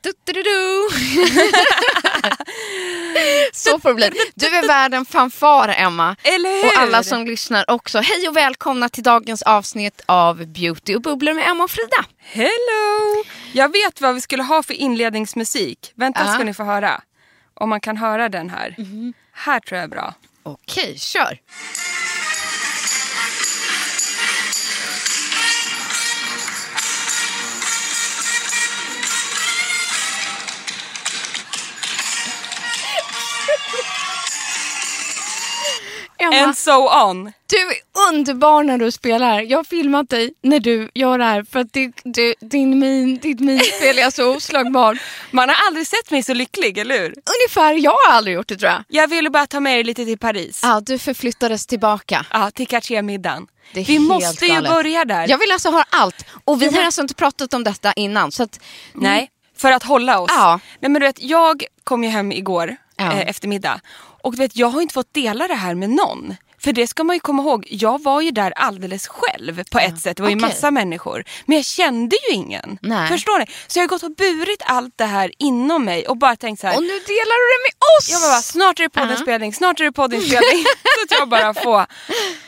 Du, du, du, du. Så får det bli. Du är värd en fanfar, Emma. Eller hur? Och alla som lyssnar också. Hej och välkomna till dagens avsnitt av Beauty och bubblor med Emma och Frida. Hello! Jag vet vad vi skulle ha för inledningsmusik. Vänta Ja. ska ni få höra. Om man kan höra den här. Här tror jag är bra. Okej, kör. Emma, And so on. du är underbar när du spelar. Jag har filmat dig när du gör det här för att det, det, din min, ditt minspel är så oslagbart. Man har aldrig sett mig så lycklig, eller hur? Ungefär, jag har aldrig gjort det tror jag. Jag ville bara ta med er lite till Paris. Ja, du förflyttades tillbaka. Ja, till Cartier-middagen. Vi måste ju galet. börja där. Jag vill alltså höra allt. Och vi har alltså inte pratat om detta innan. Så att, Nej, för att hålla oss. Ja. Nej, men du vet, jag kom ju hem igår Ja. eh, eftermiddag. Och du vet, jag har inte fått dela det här med någon. För det ska man ju komma ihåg, jag var ju där alldeles själv på ett sätt. Det var ju okej. massa människor. Men jag kände ju ingen. Nej. Förstår ni? Så jag har gått och burit allt det här inom mig och bara tänkt så här. och nu delar du det med oss! Jag bara, snart är det poddinspelning, snart är det poddinspelning. så att jag bara får,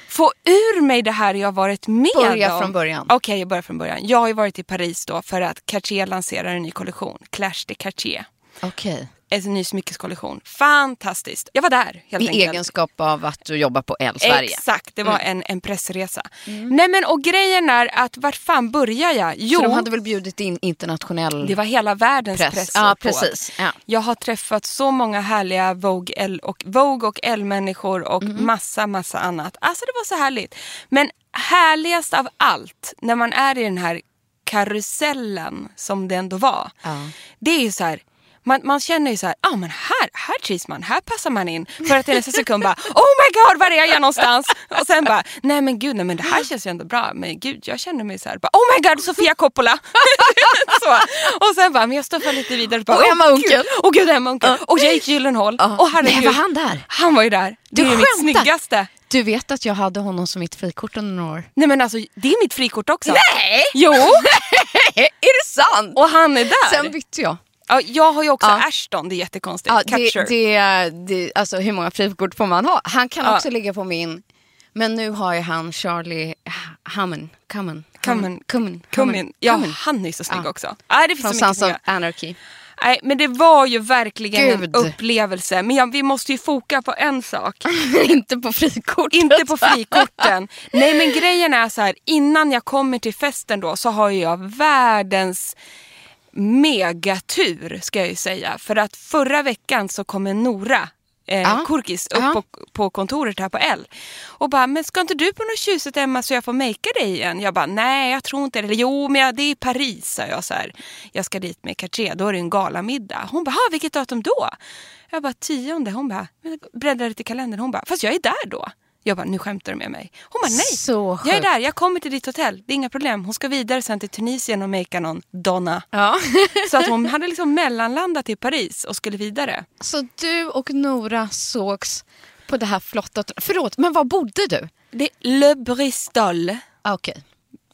får ur mig det här jag varit med Börja om. från början. Okej, jag börjar från början. Jag har ju varit i Paris då för att Cartier lanserar en ny kollektion, Clash de Cartier. Okej. En ny smyckeskollektion. Fantastiskt. Jag var där helt I enkelt. egenskap av att du jobbar på L Sverige. Exakt, det var en, en pressresa. Nej men och grejen är att vart fan börjar jag? Jo, Så de hade väl bjudit in internationell det var hela världens press? press. ja, precis. Ja. Jag har träffat så många härliga Vogue, L och, Vogue och L-människor och Mhm. massa, massa annat. Alltså det var så härligt. Men härligast av allt, när man är i den här karusellen som det ändå var. Ja. Det är ju så här, man, man känner ju så här, ah, men här, här trivs man, här passar man in. För att i nästa sekund bara, oh my god, var är jag någonstans? Och sen bara, nej men gud, nej, men det här känns ju ändå bra. Men gud, jag känner mig så här, bara, oh my god, Sofia Coppola. så. Och sen bara, men jag stoppar lite vidare. Bara, Och "Åh, Emma gud, Unkel." Och gud, Emma Unkel. Och Jake Gyllenhaal. Och herregud. Nej, var han där? Han var ju där. Det Du är ju mitt snyggaste. Du vet att jag hade honom som mitt frikort under några år? Nej men alltså, det är mitt frikort också. Nej! Jo, är det sant? och han är där. Sen bytte jag. Ja, jag har ju också Ja. Ashton, det är jättekonstigt. Ja, det, det, det, alltså hur många frikort får man ha? Han kan Ja. också ligga på min. Men nu har ju han Charlie Hammond. Cummin. Cummin. Cummin. Cummin. Ja, Cummin. han är så snygg Ja. också. Nej, det finns Från så Sons of. Anarchy. Nej, men det var ju verkligen Gud. en upplevelse. Men ja, vi måste ju foka på en sak. Inte på frikortet. Inte på frikorten. Nej men grejen är så här, innan jag kommer till festen då så har jag världens megatur ska jag ju säga. För att förra veckan så kommer Nora eh, Ja. Kurkis upp Ja. på, på kontoret här på L. Och bara, men ska inte du på något tjusigt Emma så jag får makea dig igen? Jag bara, nej jag tror inte det. Eller, jo men jag, det är i Paris sa jag så här. Jag ska dit med Cartier, då är det en galamiddag. Hon bara, "Ha, vilket datum då? Jag bara, tionde. Hon bara, "Men bläddrar lite i kalendern. Hon bara, fast jag är där då. Jag bara, nu skämtar du med mig. Hon bara, nej. Så jag är där, jag kommer till ditt hotell. Det är inga problem. Hon ska vidare sen till Tunisien och makea någon donna. Ja. Så att hon hade liksom mellanlandat i Paris och skulle vidare. Så du och Nora sågs på det här flotta... Förlåt, men var bodde du? Det är Le Bristol. Okej. Very-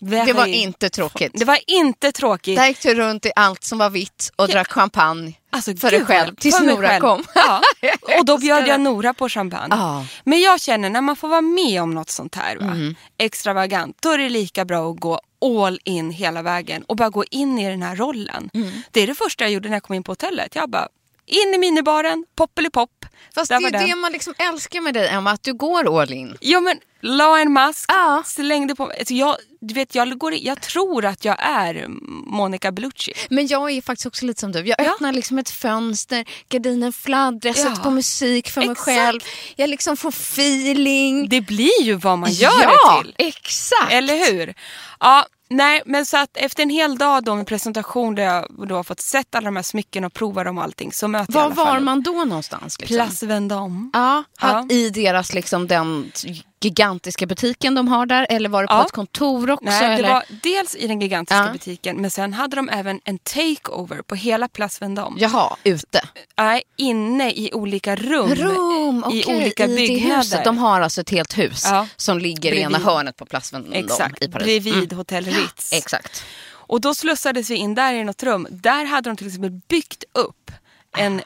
Det var inte tråkigt. Det var inte tråkigt. Där gick du runt i allt som var vitt och drack champagne Alltså, för dig själv tills Nora själv. kom. Ja. Och då bjöd jag det. Nora på champagne. Ja. Men jag känner när man får vara med om något sånt här, va? Mm. extravagant, då är det lika bra att gå all in hela vägen och bara gå in i den här rollen. Mm. Det är det första jag gjorde när jag kom in på hotellet. Jag bara, in i minibaren, poppelipopp. Fast Där det är den. det man liksom älskar med dig Emma, att du går all in. Jo men, la en mask, Ja. slängde på alltså, jag, du vet, jag, går, jag tror att jag är Monica Bellucci. Men jag är faktiskt också lite som du. Jag Ja. öppnar liksom ett fönster, gardinen fladdrar, Ja. sätter på musik för mig Exakt. själv. Jag liksom får feeling. Det blir ju vad man gör ja, det till. exakt. Eller hur? Ja, nej, men så att efter en hel dag då med presentation där jag då har fått sett alla de här smycken och prova dem och allting så möter jag i Var alla fall var upp. man då någonstans? Liksom? Place Vendôme. Ja, Ja. I deras liksom den gigantiska butiken de har där eller var det på Ja. ett kontor också? Nej, det eller? var dels i den gigantiska Ja. butiken men sen hade de även en takeover på hela Place Vendôme. Jaha, ute. Nej, inne i olika rum. Rum, I okej, olika i byggnader. huset. De har alltså ett helt hus Ja. som ligger i ena Bredvid. hörnet på Place Vendôme Exakt, i Paris. bredvid Mm. Hotell Ritz. Exakt. Och då slussades vi in där i något rum. Där hade de till exempel byggt upp en,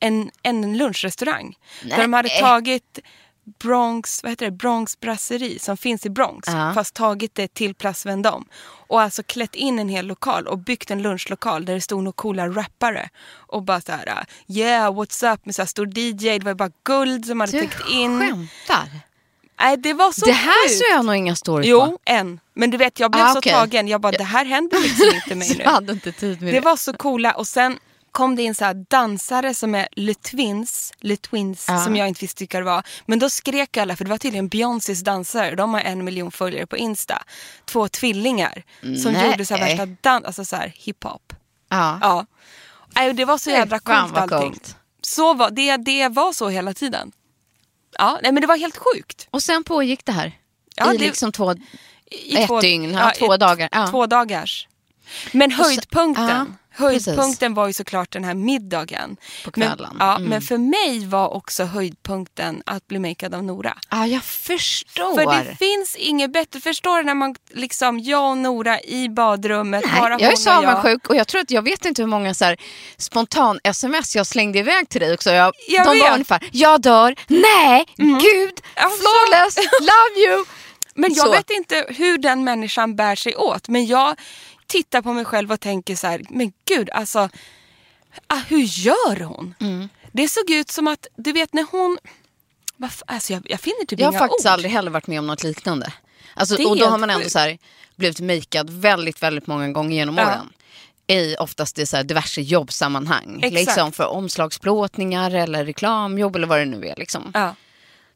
en, en lunchrestaurang. Där de hade Nej. tagit Bronx, vad heter det? Bronx Brasserie som finns i Bronx. Ja. Fast tagit det till Place Vendôme. Och alltså klätt in en hel lokal och byggt en lunchlokal där det stod några coola rappare. Och bara så här, yeah what's up med så här stor DJ. Det var bara guld som hade Du täckt in. skämtar? Nej det var så det här sjukt. såg jag nog inga stories Jo, på. en. Men du vet jag blev Ah, så tagen. Jag bara det här händer liksom inte mig nu. Jag hade inte tid med det. Det var så coola och sen kom det in så dansare som är Le Twins, Ja. som jag inte visste vilka det var. Men då skrek alla för det var tydligen Beyoncés dansare. De har en miljon följare på Insta. Två tvillingar som Nej. gjorde så här värsta dans, alltså så här hiphop. Ja. Ja. Nej, det var så jävla coolt allting. coolt. Så var, det, det var så hela tiden. Ja, nej men det var helt sjukt. Och sen pågick det här? Ja, I det- liksom två... I Ett dygn, ja, två i dagar, ja. Två dagars. Men så- höjdpunkten, ja, höjdpunkten var ju såklart den här middagen. På Men, kvällen. ja, Mm. men för mig var också höjdpunkten att bli makead av Nora. Ja, jag förstår. För det finns inget bättre. Förstår du när man liksom, jag och Nora i badrummet, Nej, bara jag är så avundsjuk och jag tror att jag vet inte hur många så här, spontan sms jag slängde iväg till dig också. Jag, Jag de var vet. Mm. ungefär, jag dör, nej, gud, Alltså. flawless, love you. Men jag Så. vet inte hur den människan bär sig åt. Men jag tittar på mig själv och tänker så här, men gud alltså, ah, hur gör hon? Mm. Det såg ut som att, du vet när hon, alltså jag, jag finner typ Jag har inga faktiskt ord. aldrig heller varit med om något liknande. Alltså, och då har man ändå så här, blivit makead väldigt, väldigt många gånger genom Ja. åren. I oftast i så här diverse jobbsammanhang. Exakt. Liksom för omslagsplåtningar eller reklamjobb eller vad det nu är. Liksom. Ja.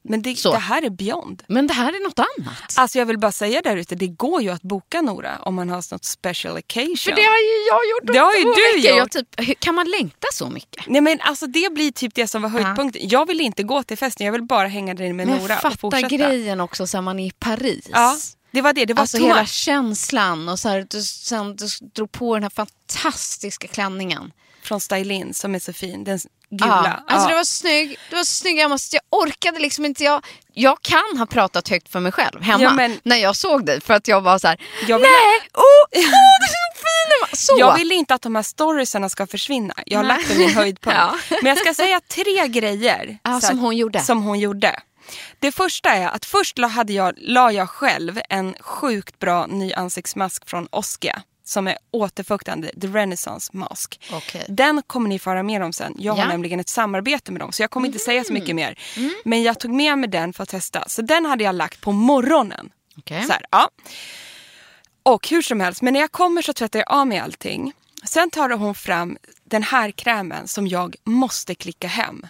Men det, det här är beyond. Men det här är något annat. Alltså jag vill bara säga där ute, det går ju att boka Nora om man har något special occasion. För det har ju jag gjort Det har ju du veckor. gjort. Typ, kan man längta så mycket? Nej men alltså det blir typ det som var höjdpunkten. Jag vill inte gå till festen, jag vill bara hänga där inne med Men Nora och fatta fortsätta. grejen också så här, man är i Paris. Ja, det var det. Det var Alltså hela känslan och så här, du, sen, du drog på den här fantastiska klänningen. Från Stylin som är så fin. Den gula. Ja, alltså Ja. det var snygg, det var så snygg. Jag, måste, jag orkade liksom inte. Jag, jag kan ha pratat högt för mig själv hemma Ja, men- när jag såg dig. För att jag var så här, Jag vill- nej, åh, åh, det är så fin. Emma." Så. Jag vill inte att de här storiesarna ska försvinna. Jag har Nej. lagt dem i en höjdpunkt. Ja. Men jag ska säga tre grejer. Ja, som hon gjorde. Som hon gjorde. Det första är att först la, hade jag, la jag själv en sjukt bra ny ansiktsmask från Oskia. Som är återfuktande, The Renaissance Mask. Okej. Den kommer ni få höra mer om sen. Jag Ja. har nämligen ett samarbete med dem så jag kommer inte säga så Mm. mycket mer. Men jag tog med mig den för att testa. Så den hade jag lagt på morgonen. Okej. Så här, ja. Och hur som helst, men när jag kommer så tvättar jag av mig allting. Sen tar hon fram den här krämen som jag måste klicka hem.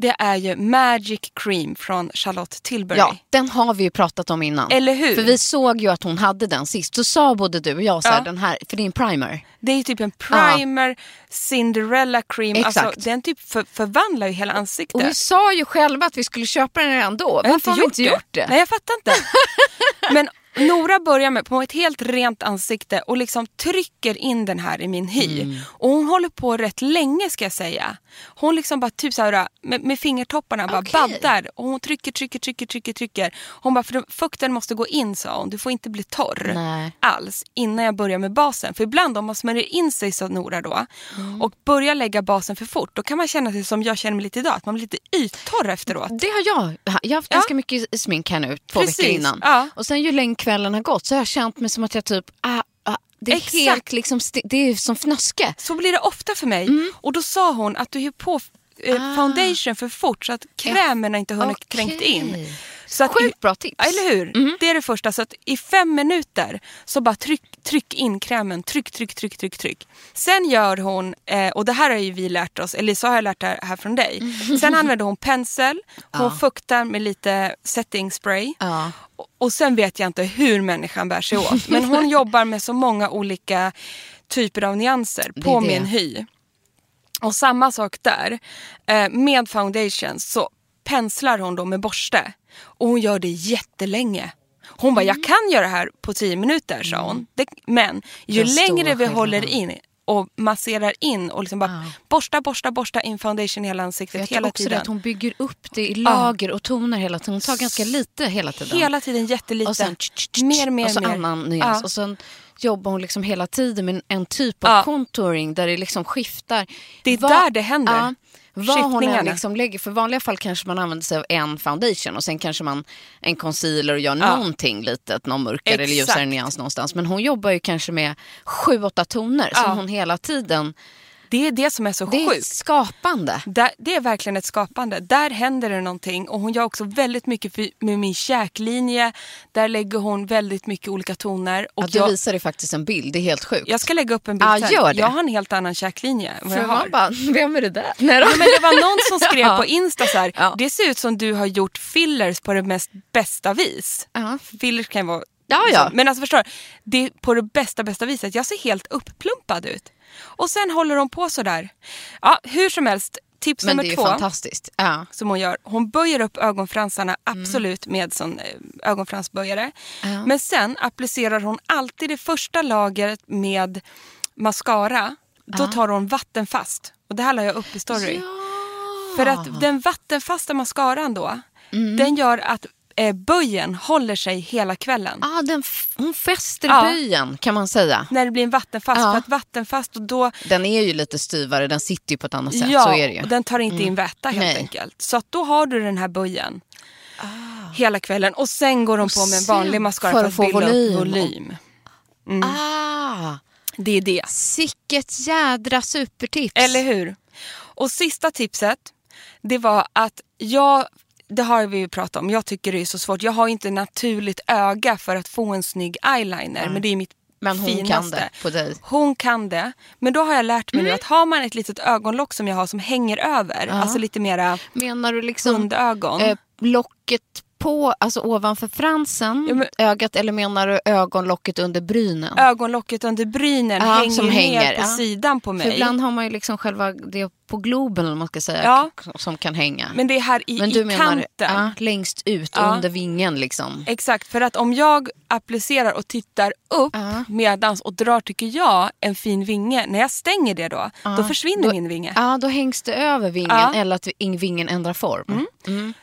Det är ju Magic Cream från Charlotte Tilbury. Ja, den har vi ju pratat om innan. Eller hur? För vi såg ju att hon hade den sist. Så sa både du och jag så här, Ja. den här, för det är en primer. Det är ju typ en primer, Cinderella cream. Exakt. Alltså, den typ för, förvandlar ju hela ansiktet. Och vi sa ju själva att vi skulle köpa den redan då. Jag Varför har vi inte gjort det? Nej, jag fattar inte. Men Nora börjar med på ett helt rent ansikte och liksom trycker in den här i min hy. Mm. Och hon håller på rätt länge ska jag säga. Hon liksom bara typ så här, med, med fingertopparna bara Okej. baddar. Och hon trycker, trycker, trycker, trycker, trycker. Hon bara, för fukten måste gå in sa hon. Du får inte bli torr Nej. alls innan jag börjar med basen. För ibland om man smörjer in sig så Nora då Mm. och börjar lägga basen för fort. Då kan man känna sig som jag känner mig lite idag. Att man blir lite yttorr efteråt. Det har jag. Jag har haft Ja. ganska mycket smink här nu två Precis, veckor innan. ja. Och sen ju längre kvällen har gått så har jag känt mig som att jag typ, ah, ah, det är Exakt. helt liksom, det är som fnöske. Så blir det ofta för mig. Mm. Och då sa hon att du har på Ah. foundation för fort så att krämen inte hunnit Okej. kränkt in. Så att Sjukt bra tips. Ja, Eller hur? Mm. Det är det första. Så att i fem minuter så bara tryck, tryck in krämen. Tryck, tryck, tryck, tryck, tryck. Sen gör hon, eh, och det här har ju vi lärt oss, eller så har jag lärt det här från dig. Mm. Sen använder hon pensel, hon fuktar med lite setting spray. Ja. Och- Och sen vet jag inte hur människan bär sig åt. Men hon jobbar med så många olika typer av nyanser Det på är det. min hy. Och samma sak där. Eh, med foundation så penslar hon då med borste. Och hon gör det jättelänge. Hon bara, Mm. jag kan göra det här på tio minuter sa hon. Det, men ju längre vi håller in och masserar in och liksom bara borsta, borsta, borsta in foundation i hela ansiktet jag hela också tiden. det att hon bygger upp det i lager och toner hela tiden. Hon tar ganska lite hela tiden. Hela tiden jättelite. och sen tch, tch, tch, mer, mer, och så mer. annan nyans. Ja. Och sen jobbar hon liksom hela tiden med en typ av Ja. contouring där det liksom skiftar. Det är där det händer. Ja, vad hon än liksom lägger. För i vanliga fall kanske man använder sig av en foundation och sen kanske man en concealer och gör någonting litet, någon mörkare eller Exakt. ljusare nyans någonstans. Men hon jobbar ju kanske med sju, åtta toner Ja. som hon hela tiden... Det är det som är så Det är sjukt. skapande. Där, det är verkligen ett skapande. Där händer det någonting. Och hon gör också väldigt mycket för, med min käklinje. Där lägger hon väldigt mycket olika toner. Och Ja, du jag, visar ju faktiskt en bild, det är helt sjukt. jag ska lägga upp en bild Ja, gör det. Jag har en helt annan käklinje än vad jag har. bara, vem är det där? Nej då. Ja, men det var någon som skrev Ja. på Insta så här, Ja. det ser ut som du har gjort fillers på det mest bästa vis. Ja. Fillers kan ju vara... Ja, ja. Så, men alltså förstår du, det är på det bästa bästa viset. Jag ser helt upplumpad ut. Och sen håller hon på så där. Ja, hur som helst, tips Men det nummer två fantastiskt. Ja. som hon gör. Hon böjer upp ögonfransarna absolut med sån eh, ögonfransböjare. Ja. Men sen applicerar hon alltid det första lagret med mascara. Då tar hon vattenfast. Och det här la jag upp i story. För att den vattenfasta mascaran då, den gör att eh, böjen håller sig hela kvällen. Ah, den hon fäster Ja. böjen kan man säga. När det blir en vattenfast. Ja. För att vattenfast och då Den är ju lite styvare, den sitter ju på ett annat sätt. Ja, så är det ju. Mm. och den tar inte in väta helt Nej. enkelt. Så att då har du den här böjen hela kvällen. Och sen går de Och på med en vanlig mascara för för att att få bilda volym. upp volym. Ah, Det är det. sicket jädra supertips. Eller hur? Och sista tipset, det var att jag, det har vi ju pratat om, jag tycker det är så svårt. Jag har inte naturligt öga för att få en snygg eyeliner. Men det är mitt Men hon finaste. kan det på dig. Hon kan det. Men då har jag lärt Mm. mig nu att har man ett litet ögonlock som jag har som hänger över, alltså lite mera Menar du liksom hundögon. eh, locket på, alltså ovanför fransen, Ja, men- ögat eller menar du ögonlocket under brynen? ögonlocket under brynen Ja, hänger som ner hänger, på ja. sidan på För mig. ibland har man ju liksom själva det på globen eller man ska säga Ja. som kan hänga. Men det är här i, Men du i menar kanten. längst ut under vingen liksom? Exakt, för att om jag applicerar och tittar upp medans och drar, tycker jag, en fin vinge. När jag stänger det då, då försvinner Då- min vinge. Ja, då hängs det över vingen eller att ing- vingen ändrar form.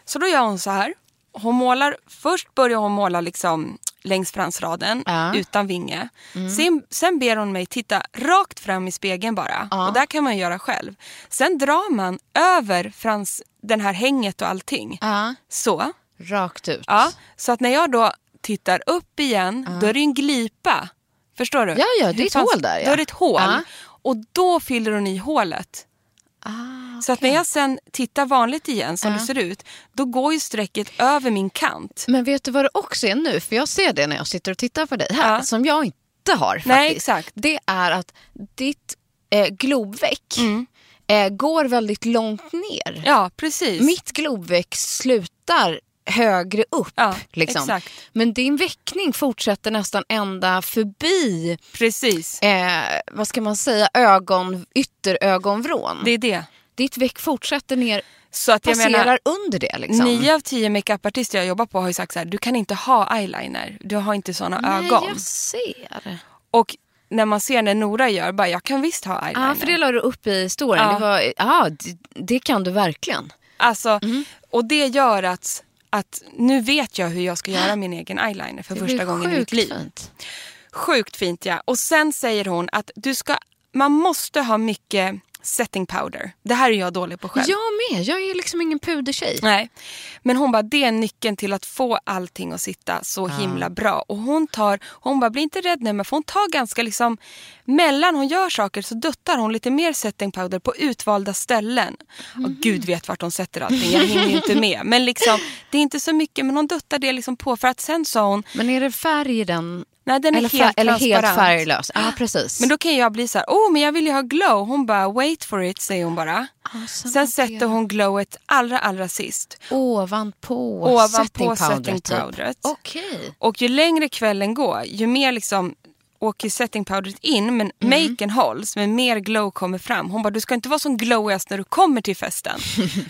Så då gör hon så här. Hon målar, först börjar hon måla liksom längs fransraden Ja. Mm. utan vinge. Sen, sen ber hon mig titta rakt fram i spegeln bara. Och där kan man göra själv. Sen drar man över frans, den här hänget och allting. Ja. Så. Rakt ut. Ja, så att när jag då tittar upp igen, då är det en glipa. Förstår du? Ja, ja, det är ett hål där, ja. Då är det ett hål. Ja. Och då fyller hon i hålet. Ah, Så att när jag sen tittar vanligt igen som det ser ut, då går ju strecket över min kant. Men vet du vad det också är nu? För jag ser det när jag sitter och tittar på dig här, Ja. som jag inte har faktiskt. Nej, exakt. Det är att ditt eh, globveck Mm. eh, går väldigt långt ner. Ja, precis. Mitt glovveck slutar högre upp. Ja, liksom. exakt. Men din väckning fortsätter nästan ända förbi, Precis. eh, vad ska man säga, ögon, ytterögonvrån. Det är det. Ditt veck fortsätter ner, Så att jag passerar menar, under det. Liksom. nio av tio makeupartister jag jobbar på har ju sagt så här, du kan inte ha eyeliner. Du har inte såna Nej, ögon. jag ser. Och när man ser när Nora gör, bara jag kan visst ha eyeliner. Ja, för det la du upp i storyn. Ja. Det, var, ja, det, det kan du verkligen. Alltså, Mm. Och det gör att, att nu vet jag hur jag ska göra min egen eyeliner för första gången i mitt liv. fint. Sjukt fint ja. Och sen säger hon att du ska, man måste ha mycket setting powder. Det här är jag dålig på själv. Jag med, jag är liksom ingen pudertjej. Nej. Men hon bara, det är nyckeln till att få allting att sitta så himla bra. Och hon tar, hon bara, bli inte rädd nu, men för hon tar ganska liksom, mellan hon gör saker så duttar hon lite mer setting powder på utvalda ställen. Och gud vet vart hon sätter allting, jag hinner ju inte med. Men liksom, det är inte så mycket, men hon duttar det liksom på. För att sen sa hon, Men är det färg i den? Nej den är eller, helt eller helt färglös? Ja, precis. Men då kan jag bli så här, oh men jag vill ju ha glow. Hon bara, wait for it säger hon bara. Ah, sen sätter hon glowet allra allra sist. Ovanpå, Ovanpå setting setting typ. Okej. Och ju längre kvällen går, ju mer liksom åker setting powderet in men Mm. maken hålls men mer glow kommer fram. Hon bara, du ska inte vara som glowigast när du kommer till festen.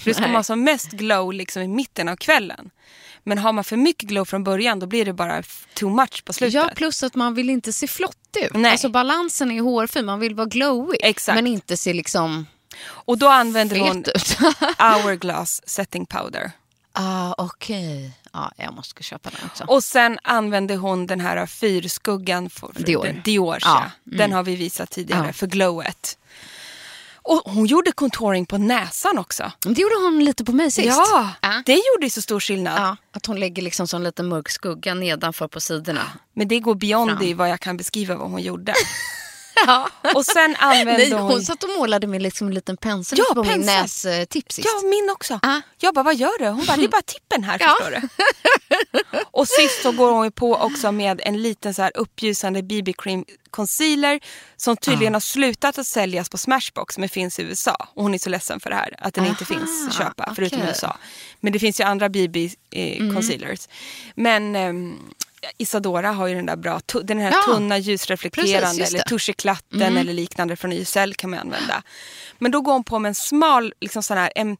Du ska vara som mest glow liksom i mitten av kvällen. Men har man för mycket glow från början då blir det bara too much på slutet. Ja, plus att man vill inte se flott ut. Nej. Alltså balansen är hårfin, man vill vara glowy. Exakt. Men inte se liksom Och då använder hon hourglass setting powder. ah, Okej, ja, jag måste köpa den också. Och sen använde hon den här fyrskuggan. För, Dior. Dior Ja, ja. Den har vi visat tidigare Ja. för glowet. Och hon gjorde contouring på näsan också. Det gjorde hon lite på mig sist. Ja, Ja. det gjorde ju så stor skillnad. Ja, att hon lägger liksom som en liten mörk skugga nedanför på sidorna. Men det går beyond Fram. i vad jag kan beskriva vad hon gjorde. Ja. Och sen använde Nej, hon... hon satt och målade med liksom en liten pensel Ja, på min nästipp sist. Ja, min också. Ah. Jag bara, vad gör du? Hon bara, det är bara tippen här Ja. förstår du. och sist så går hon på också med en liten så här uppljusande BB cream concealer som tydligen har slutat att säljas på Smashbox men finns i USA. Och hon är så ledsen för det här, att den inte Aha, finns att köpa förutom i. USA. Men det finns ju andra BB eh, concealers. Men ehm, Isadora har ju den där bra, den här Ja, tunna precis, ljusreflekterande just eller tuscheklatten eller liknande från YSL kan man använda. Men då går hon på med en smal liksom sån här, en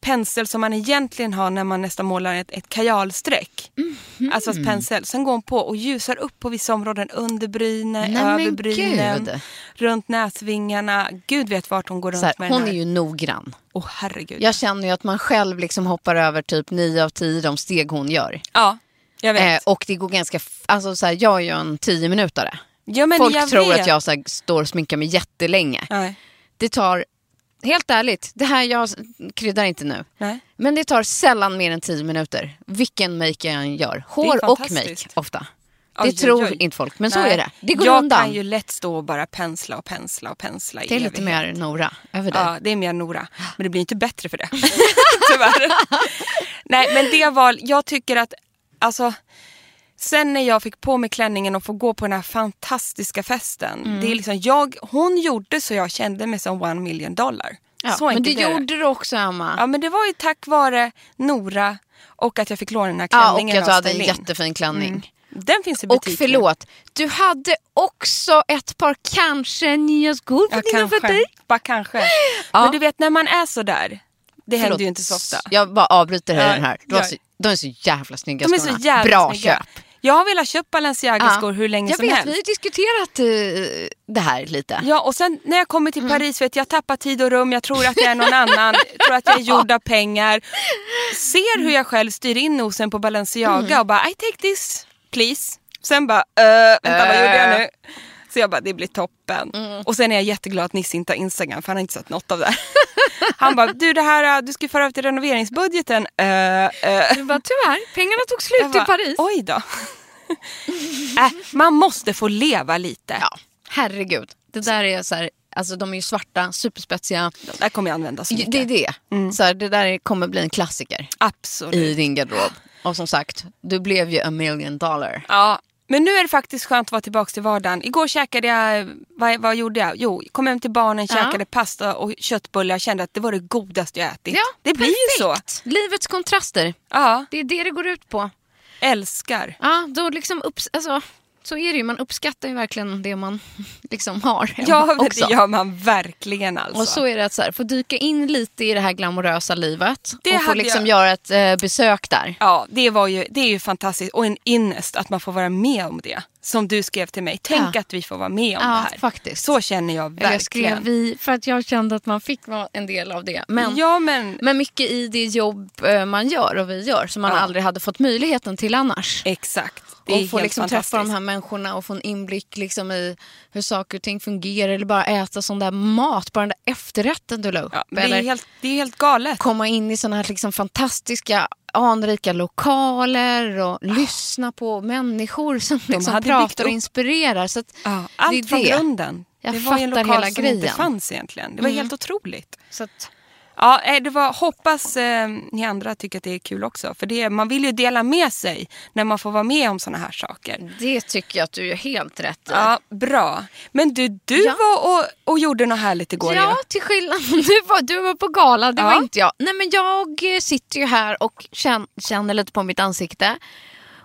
pensel som man egentligen har när man nästan målar ett, ett kajalstreck. Mhm. Alltså ett pensel. Sen går hon på och ljusar upp på vissa områden. Under brynen, över brynen, gud. runt näsvingarna. Gud vet vart hon går runt här, med hon den är här. ju noggrann. Åh herregud. Jag känner ju att man själv liksom hoppar över typ 9 av 10 de steg hon gör. Ja, jag vet. Eh, och det går ganska, alltså så här, jag är ju en 10 minutare. ja, Folk jag tror vet. att jag så här, står och sminkar mig jättelänge. Nej. Det tar, helt ärligt, det här jag kryddar inte nu. Nej. Men det tar sällan mer än 10 minuter. Vilken make jag än gör. Hår och make ofta. Det Oj, tror oj. inte folk, men så Nej. är det. Det går jag undan. kan ju lätt stå och bara pensla och pensla och pensla i Det är lite mer Nora över dig. Ja, det är mer Nora. Men det blir inte bättre för det. Tyvärr. Nej, men det var, jag tycker att, alltså, sen när jag fick på mig klänningen och få gå på den här fantastiska festen. Mm. Det är liksom, jag, hon gjorde så jag kände mig som one million dollar. Ja, så men det gjorde du också Emma. Ja, men det var ju tack vare Nora och att jag fick låna den här Ja, och klänningen att du hade en jättefin klänning. Den finns i Och butiken. förlåt, du hade också ett par kanske nya skor på Ja, dina fötter. kanske. Bara kanske. Ja. Men du vet när man är så där. Det händer ju inte så ofta. Jag bara avbryter Ja, här. De, var så, de är så jävla snygga De är så skorna. jävla Bra snygga. köp. Jag har velat köpa Balenciaga-skor hur länge jag som vet, helst. vi har diskuterat eh, det här lite. Ja, och sen när jag kommer till Mm. Paris vet jag, tappar tid och rum, jag tror att jag är någon annan, tror att jag är gjord av pengar. Ser hur jag själv styr in nosen på Balenciaga Mm. och bara I take this please. Sen bara, uh, vänta vad gjorde jag nu? Så jag bara, det blir toppen. Mm. Och sen är jag jätteglad att Nisse inte har Instagram för han har inte sett något av det. Han bara, du det här, du ska föra över till renoveringsbudgeten. Uh, uh. Du bara, tyvärr, pengarna tog slut bara, i Paris. Oj då. äh, man måste få leva lite. Ja, herregud. Det där är så här, alltså de är ju svarta, superspetsiga. De där kommer jag använda så mycket. Det är det. Mm. Så här, det där kommer bli en klassiker Absolut. i din garderob. Och som sagt, du blev ju a million dollar. Ja, Men nu är det faktiskt skönt att vara tillbaka till vardagen. Igår käkade jag, vad, vad gjorde jag? Jo, kom hem till barnen, Ja. käkade pasta och köttbullar. Jag kände att det var det godaste jag ätit. Ja, det blir ju så. Livets kontraster. Ja, Det är det det går ut på. älskar. Ja, då liksom upps- alltså, så är det ju. Man uppskattar ju verkligen det man liksom har Ja, också. det gör man verkligen alltså. Och så är det att så här, få dyka in lite i det här glamorösa livet Det och få liksom jag- göra ett eh, besök där. Ja, det, var ju, det är ju fantastiskt och en innest att man får vara med om det. Som du skrev till mig, tänk Ja. att vi får vara med om Ja, det här. faktiskt. Så känner jag Eller jag skrev verkligen. vi för att jag kände att man fick vara en del av det. Men, Ja, men men mycket i det jobb eh, man gör och vi gör som man aldrig hade fått möjligheten till annars. exakt. Det och få liksom träffa de här människorna och få en inblick liksom i hur saker och ting fungerar. Eller bara äta sån där mat, bara den där efterrätten du la upp. Ja, det, är helt, det är helt galet. komma in i såna här liksom fantastiska anrika lokaler och lyssna på människor som liksom pratar och inspirerar. Så Ja, det är allt från det. grunden. Jag det var ju en fattar lokal hela som inte grejen. fanns egentligen. Det var Mm. helt otroligt. Så att, Ja, eh, det var, hoppas eh, ni andra tycker att det är kul också. För det, man vill ju dela med sig när man får vara med om såna här saker. det tycker jag att du gör helt rätt i. Ja, bra. Men du, du Ja. var och, och gjorde något härligt igår Ja, ju. till skillnad du var, du var på gala, det Ja. var inte jag. Nej men jag eh, sitter ju här och känner, känner lite på mitt ansikte.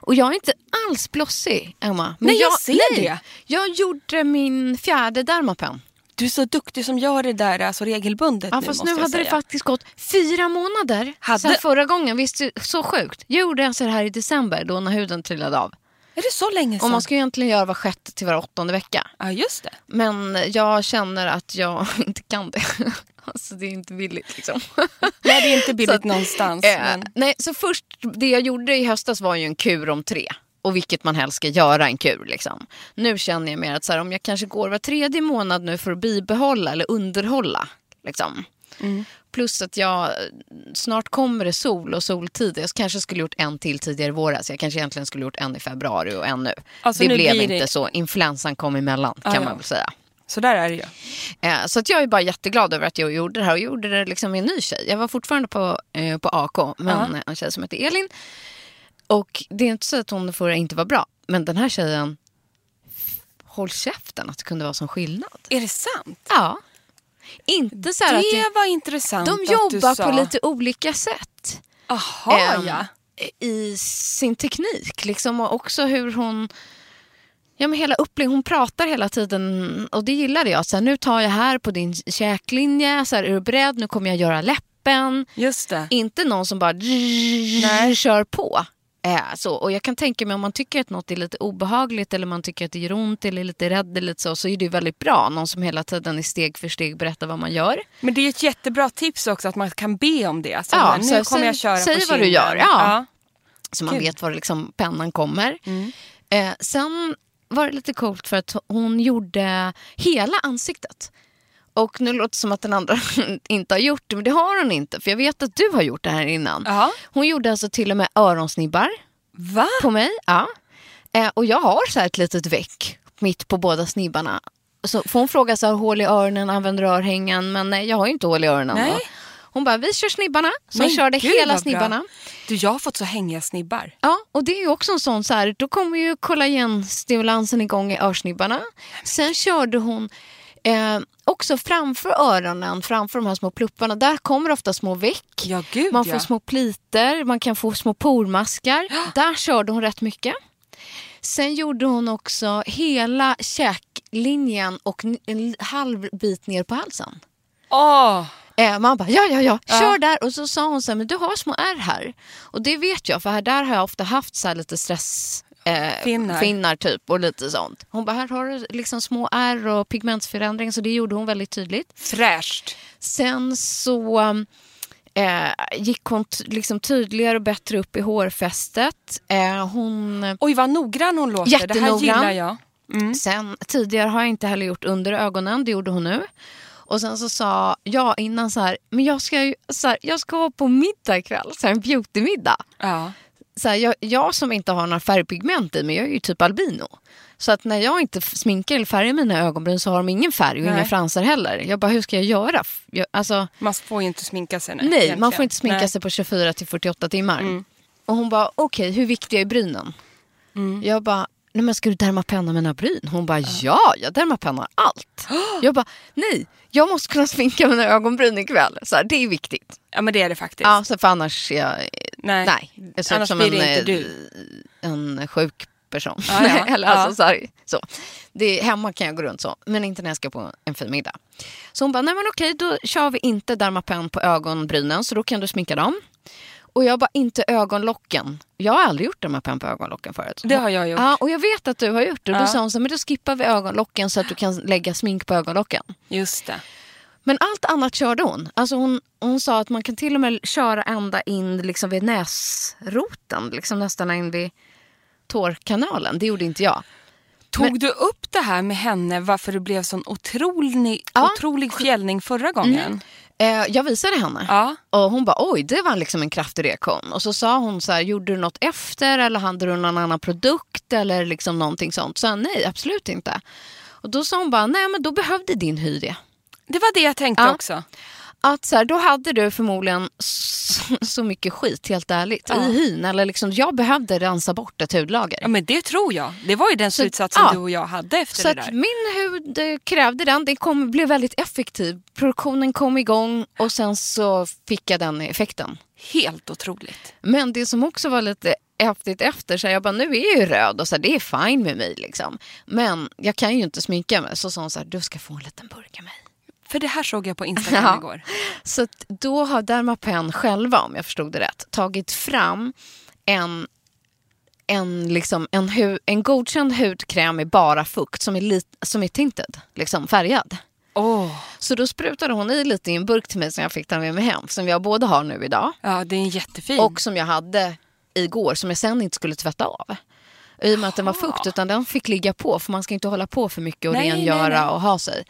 Och jag är inte alls blossig, Emma. Men Nej, jag ser det. Jag gjorde min fjärde Dermapen. Du är så duktig som gör det där alltså regelbundet Ja, nu fast nu hade det säga. faktiskt gått fyra månader Hade- sen förra gången. Visst, det så sjukt. Jag gjorde alltså det här i december då när huden trillade av. Är det så länge sedan? Och man ska egentligen göra var sjätte till var åttonde vecka. Ja, just det. Men jag känner att jag inte kan det. Alltså det är inte billigt liksom. Nej, det är inte billigt Så någonstans. Eh, Men... nej, så först, det jag gjorde i höstas var ju en kur om tre. Och vilket man helst ska göra en kur. Liksom. Nu känner jag mer att så här, om jag kanske går var tredje månad nu för att bibehålla eller underhålla. Liksom. Mm. Plus att jag, snart kommer det sol och soltid. Jag kanske skulle gjort en till tidigare i våras. Jag kanske egentligen skulle gjort en i februari och en nu. Alltså, det nu blev inte det- så. Influensan kom emellan kan Ah, ja. man väl säga. Så där är det ju. Eh, Så att jag är bara jätteglad över att jag gjorde det här och gjorde det liksom med en ny tjej. Jag var fortfarande på, eh, på AK, men en tjej som heter Elin. Och det är inte så att hon förra inte var bra, men den här tjejen, håll käften att det kunde vara sån skillnad. Är det sant? Ja. Inte så här att Det det, var intressant de jobbar på lite olika sätt. Aha, Ehm, ja. i sin teknik. Liksom, och också hur hon... Ja, men hela upplägg, hon pratar hela tiden och det gillade jag. Så här, nu tar jag här på din käklinje, så här, är du beredd? Nu kommer jag göra läppen. Just det. Inte någon som bara Nej. kör på. Eh, så. Och jag kan tänka mig om man tycker att något är lite obehagligt eller man tycker att det gör ont eller är lite rädd eller så, så är det ju väldigt bra. Någon som hela tiden i steg för steg berättar vad man gör. Men det är ett jättebra tips också att man kan be om det. Så Ja, här, nu så kommer jag köra säg på vad du gör, ja. Så man Kul. vet var liksom pennan kommer. Eh, sen var det lite coolt för att hon gjorde hela ansiktet. Och nu låter det som att den andra inte har gjort det, men det har hon inte. För jag vet att du har gjort det här innan. Ja. Hon gjorde alltså till och med öronsnibbar Va? på mig. Ja. Eh, och jag har så här ett litet väck mitt på båda snibbarna. Så får hon fråga så här, hål i öronen, använder örhängen? Men nej, jag har ju inte hål i öronen. Nej. då. Hon bara, vi kör snibbarna. Så Men hon körde gud, hela bra. snibbarna. Du, jag har fått så hängiga snibbar. Ja, och det är ju också en sån så här, då kommer ju kollagenstimulansen igång i örsnibbarna. Sen körde hon eh, också framför öronen, framför de här små plupparna, där kommer ofta små veck. Ja, gud Man får ja. små pliter, man kan få små pormaskar. Där körde hon rätt mycket. Sen gjorde hon också hela käklinjen och en halv bit ner på halsen. Åh, Eh, man bara, ja, ja, ja, Ja. kör där. Och så sa hon så här, men du har små ärr här. Och det vet jag, för här där har jag ofta haft så här lite stress... Eh, Finnar. finnar typ och lite sånt. Hon bara, här har du liksom små ärr och pigmentsförändring. Så det gjorde hon väldigt tydligt. fräscht. Sen så eh, gick hon liksom tydligare och bättre upp i hårfästet. Eh, hon... Oj, vad noggrann hon låter. Det här Jättenoggrann. gillar jag. Sen, tidigare har jag inte heller gjort under ögonen, det gjorde hon nu. Och sen så sa jag innan så här, men jag ska, ju, så här, jag ska på middag ikväll, så här, en beautymiddag. Ja. Så här, jag, jag som inte har några färgpigment i mig, jag är ju typ albino. Så att när jag inte sminkar eller färgar mina ögonbryn så har de ingen färg och inga Nej. fransar heller. Jag bara, hur ska jag göra? Jag, alltså, Man får ju inte sminka sig. nej, man egentligen. får inte sminka Nej. sig på 24 till 48 timmar. Mm. Och hon bara, okej, hur viktiga är brynen? Jag bara, nej men ska du dermapenna mina bryn? Hon bara, ja, jag dermapennar allt. Jag bara, nej, jag måste kunna sminka mina ögonbryn ikväll. Så här, det är viktigt. Ja men det är det faktiskt. Ja, så för annars är jag, Nej. nej, jag ser ut som en, inte eh, en sjuk person. Ja, ja, Eller alltså, ja. så här, så. Det, hemma kan jag gå runt så, men inte när jag ska på en fin middag. Så hon bara, nej men okej, då kör vi inte Dermapen på ögonbrynen, så då kan du sminka dem. Och jag bara, inte ögonlocken. Jag har aldrig gjort Dermapen på ögonlocken förut. Det har jag gjort. Ja, och jag vet att du har gjort det. Och Då Ja. sa hon så men då skippar vi ögonlocken så att du kan lägga smink på ögonlocken. Just det. Men allt annat körde hon. Alltså hon, hon sa att man kan till och med köra ända in liksom vid näsroten. Liksom nästan in vid tårkanalen. Det gjorde inte jag. Tog du upp det här med henne varför det blev sån otrolig, Ja. otrolig fjällning förra gången? Eh, jag visade henne. Ja. Och hon bara oj, det var liksom en kraftig reaktion. Och så sa hon så här, gjorde du något efter eller hade du någon annan produkt eller liksom någonting sånt? Så jag, nej, absolut inte. Och då sa hon bara, nej men då behövde din hy det. Det var det jag tänkte Ja. också. Att så här, då hade du förmodligen så, så mycket skit, helt ärligt, Ja. i hyn. Eller liksom, jag behövde rensa bort ett hudlager. Ja men det tror jag. Det var ju den slutsatsen ja. du och jag hade efter Så det där. min hud eh, krävde den. Den kom, blev väldigt effektiv. Produktionen kom igång och sen så fick jag den effekten. Helt otroligt. Men det som också var lite häftigt efter, så här, jag bara nu är jag ju röd och så här, det är fine med mig. Liksom. Men jag kan ju inte sminka mig. Så sa hon så här, du ska få en liten burk av mig. För det här såg jag på Instagram Ja. igår. Så då har Dermapen själva, om jag förstod det rätt, tagit fram en, en, liksom, en, hu, en godkänd hudkräm med bara fukt som är, lit, som är tinted, liksom färgad. Åh, Så då sprutade hon i lite i en burk till mig som jag fick ta med mig hem. Som jag både har nu idag Ja, det är jättefin. och som jag hade igår som jag sen inte skulle tvätta av. I och med att den var fukt utan den fick ligga på för man ska inte hålla på för mycket och Nej, rengöra nej, nej. och ha sig.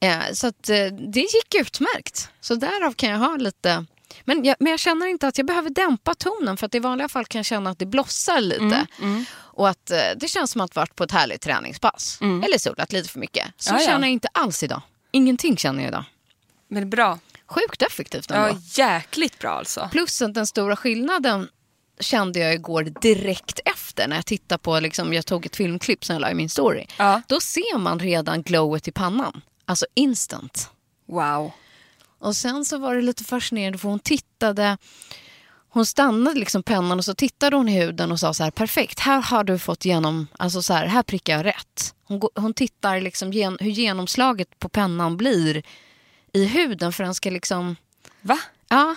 Eh, så att, eh, det gick utmärkt. Så därav kan jag ha lite men jag, men jag känner inte att jag behöver dämpa tonen för att i vanliga fall kan jag känna att det blossar lite. Mm, Och att eh, det känns som att varit på ett härligt träningspass. Eller solat lite för mycket. Så Mm. Ja, ja. känner jag inte alls idag. Ingenting känner jag idag. Men bra. Sjukt effektivt ändå. Ja, jäkligt bra alltså. Plus att den stora skillnaden kände jag igår direkt efter när jag tittade på, liksom, jag tog ett filmklipp som jag la i min story. Ja. Då ser man redan glowet i pannan. Alltså instant. Wow. Och sen så var det lite fascinerande för hon tittade, hon stannade liksom pennan och så tittade hon i huden och sa så här perfekt, här har du fått genom, alltså så här, här prickar jag rätt. Hon, hon tittar liksom gen, hur genomslaget på pennan blir i huden för den ska liksom Va? Ja.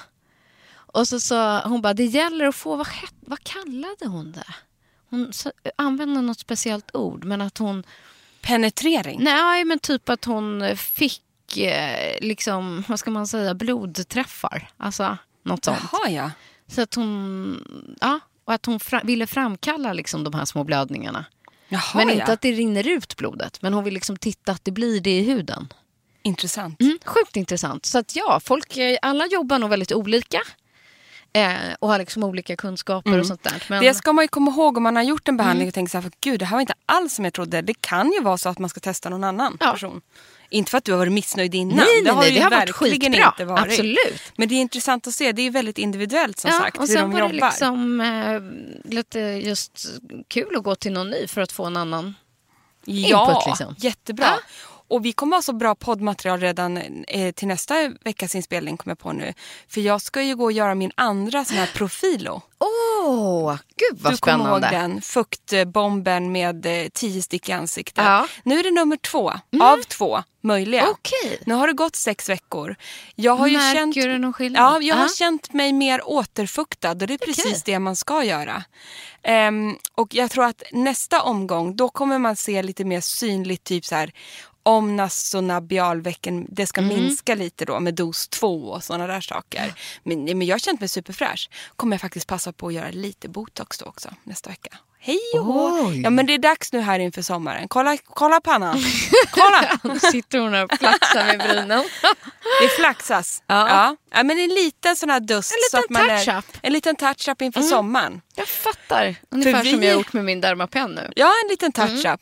Och så sa hon bara, det gäller att få, vad, vad kallade hon det? Hon sa, använde något speciellt ord, men att hon, Penetrering? nej men typ att hon fick, eh, liksom, vad ska man säga, blodträffar. Alltså något sånt. Jaha ja. Så att hon, ja, och att hon fra, ville framkalla liksom de här små blödningarna. Jaha men ja. inte att det rinner ut blodet, men hon vill liksom titta att det blir det i huden. Intressant. Mm, sjukt intressant. Så att ja, folk, eh, alla jobbar nog väldigt olika. Eh, och har liksom olika kunskaper och sånt där. Men, Mm. Det ska man ju komma ihåg om man har gjort en behandling och tänker så här, för gud det här var inte alls som jag trodde. Det kan ju vara så att man ska testa någon annan Ja. person. Inte för att du har varit missnöjd innan. Nej, nej, det har nej, ju det har varit verkligen skitbra. inte varit. Absolut. Men det är intressant att se. Det är väldigt individuellt som ja, sagt och hur sen de var jobbar. det liksom eh, lite just kul att gå till någon ny för att få en annan. Ja, input, liksom. jättebra. Ja. Och vi kommer ha så bra poddmaterial redan eh, till nästa veckas inspelning kommer jag på nu. För jag ska ju gå och göra min andra sån här profilo. Åh, gud vad du kommer spännande. ihåg den? Fuktbomben med eh, tio stick i ansiktet. Ja. Mm. Nu är det nummer två av två möjliga. Okej. Nu har det gått sex veckor. Jag har ju Märker känt, du någon skillnad? Ja, jag har Ja. känt mig mer återfuktad och det är precis det man ska göra. Ehm, och jag tror att nästa omgång då kommer man se lite mer synligt typ så här om nasonabialvecken, det ska Mm. minska lite då med dos två och sådana där saker. Men, men jag har känt mig superfräsch. Kommer jag faktiskt passa på att göra lite botox då också nästa vecka. Hej och hå! Ja men det är dags nu här inför sommaren. Kolla, kolla pannan. Kolla! Nu sitter hon och flaxar med brynen. Det flaxas. Ja. Ja. Ja. men en liten sån här dust. En liten touch-up. Mm. En liten touch-up inför sommaren. Jag fattar. Ungefär vi- som jag har gjort med min Dermapen nu. Ja, en liten touch-up.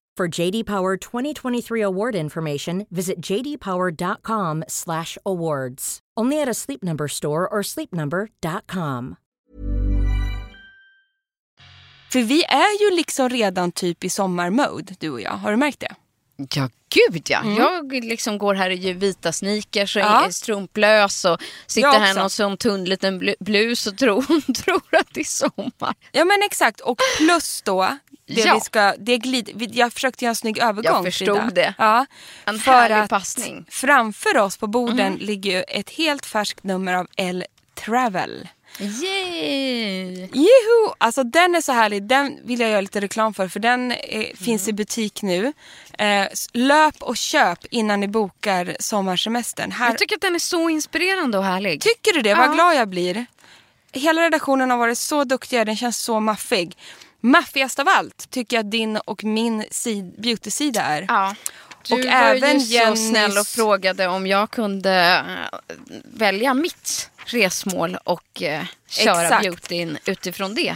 For JD Power 2023 award information, visit jdpower.com/awards. Only at a Sleep Number store or sleepnumber.com. För vi är ju liksom redan typ i sommarmode, du och jag. Har du märkt det? Ja, gud ja. Jag liksom går här i vita sneakers och Ja. är strumplös och sitter här någon sån tunn liten blu- blus och tror, tror att det är sommar. Ja men exakt och plus då det Ja. vi ska, det glid, jag försökte göra en snygg övergång. Jag förstod Frida. det. Ja, En för härlig att passning. framför oss på borden ligger ju ett helt färskt nummer av L Travel. Yay! Juhu! Alltså den är så härlig, den vill jag göra lite reklam för för den eh, finns i butik nu. Eh, löp och köp innan ni bokar sommarsemestern. Här, Jag tycker att den är så inspirerande och härlig. Tycker du det? Vad Ja. glad jag blir. Hela redaktionen har varit så duktiga, den känns så maffig. Maffigast av allt tycker jag din och min sid- beauty-sida är. Ja. Du Och var även ju så Jennys- snäll och frågade om jag kunde eh, välja mitt resmål och eh, köra Exakt. beautyn utifrån det.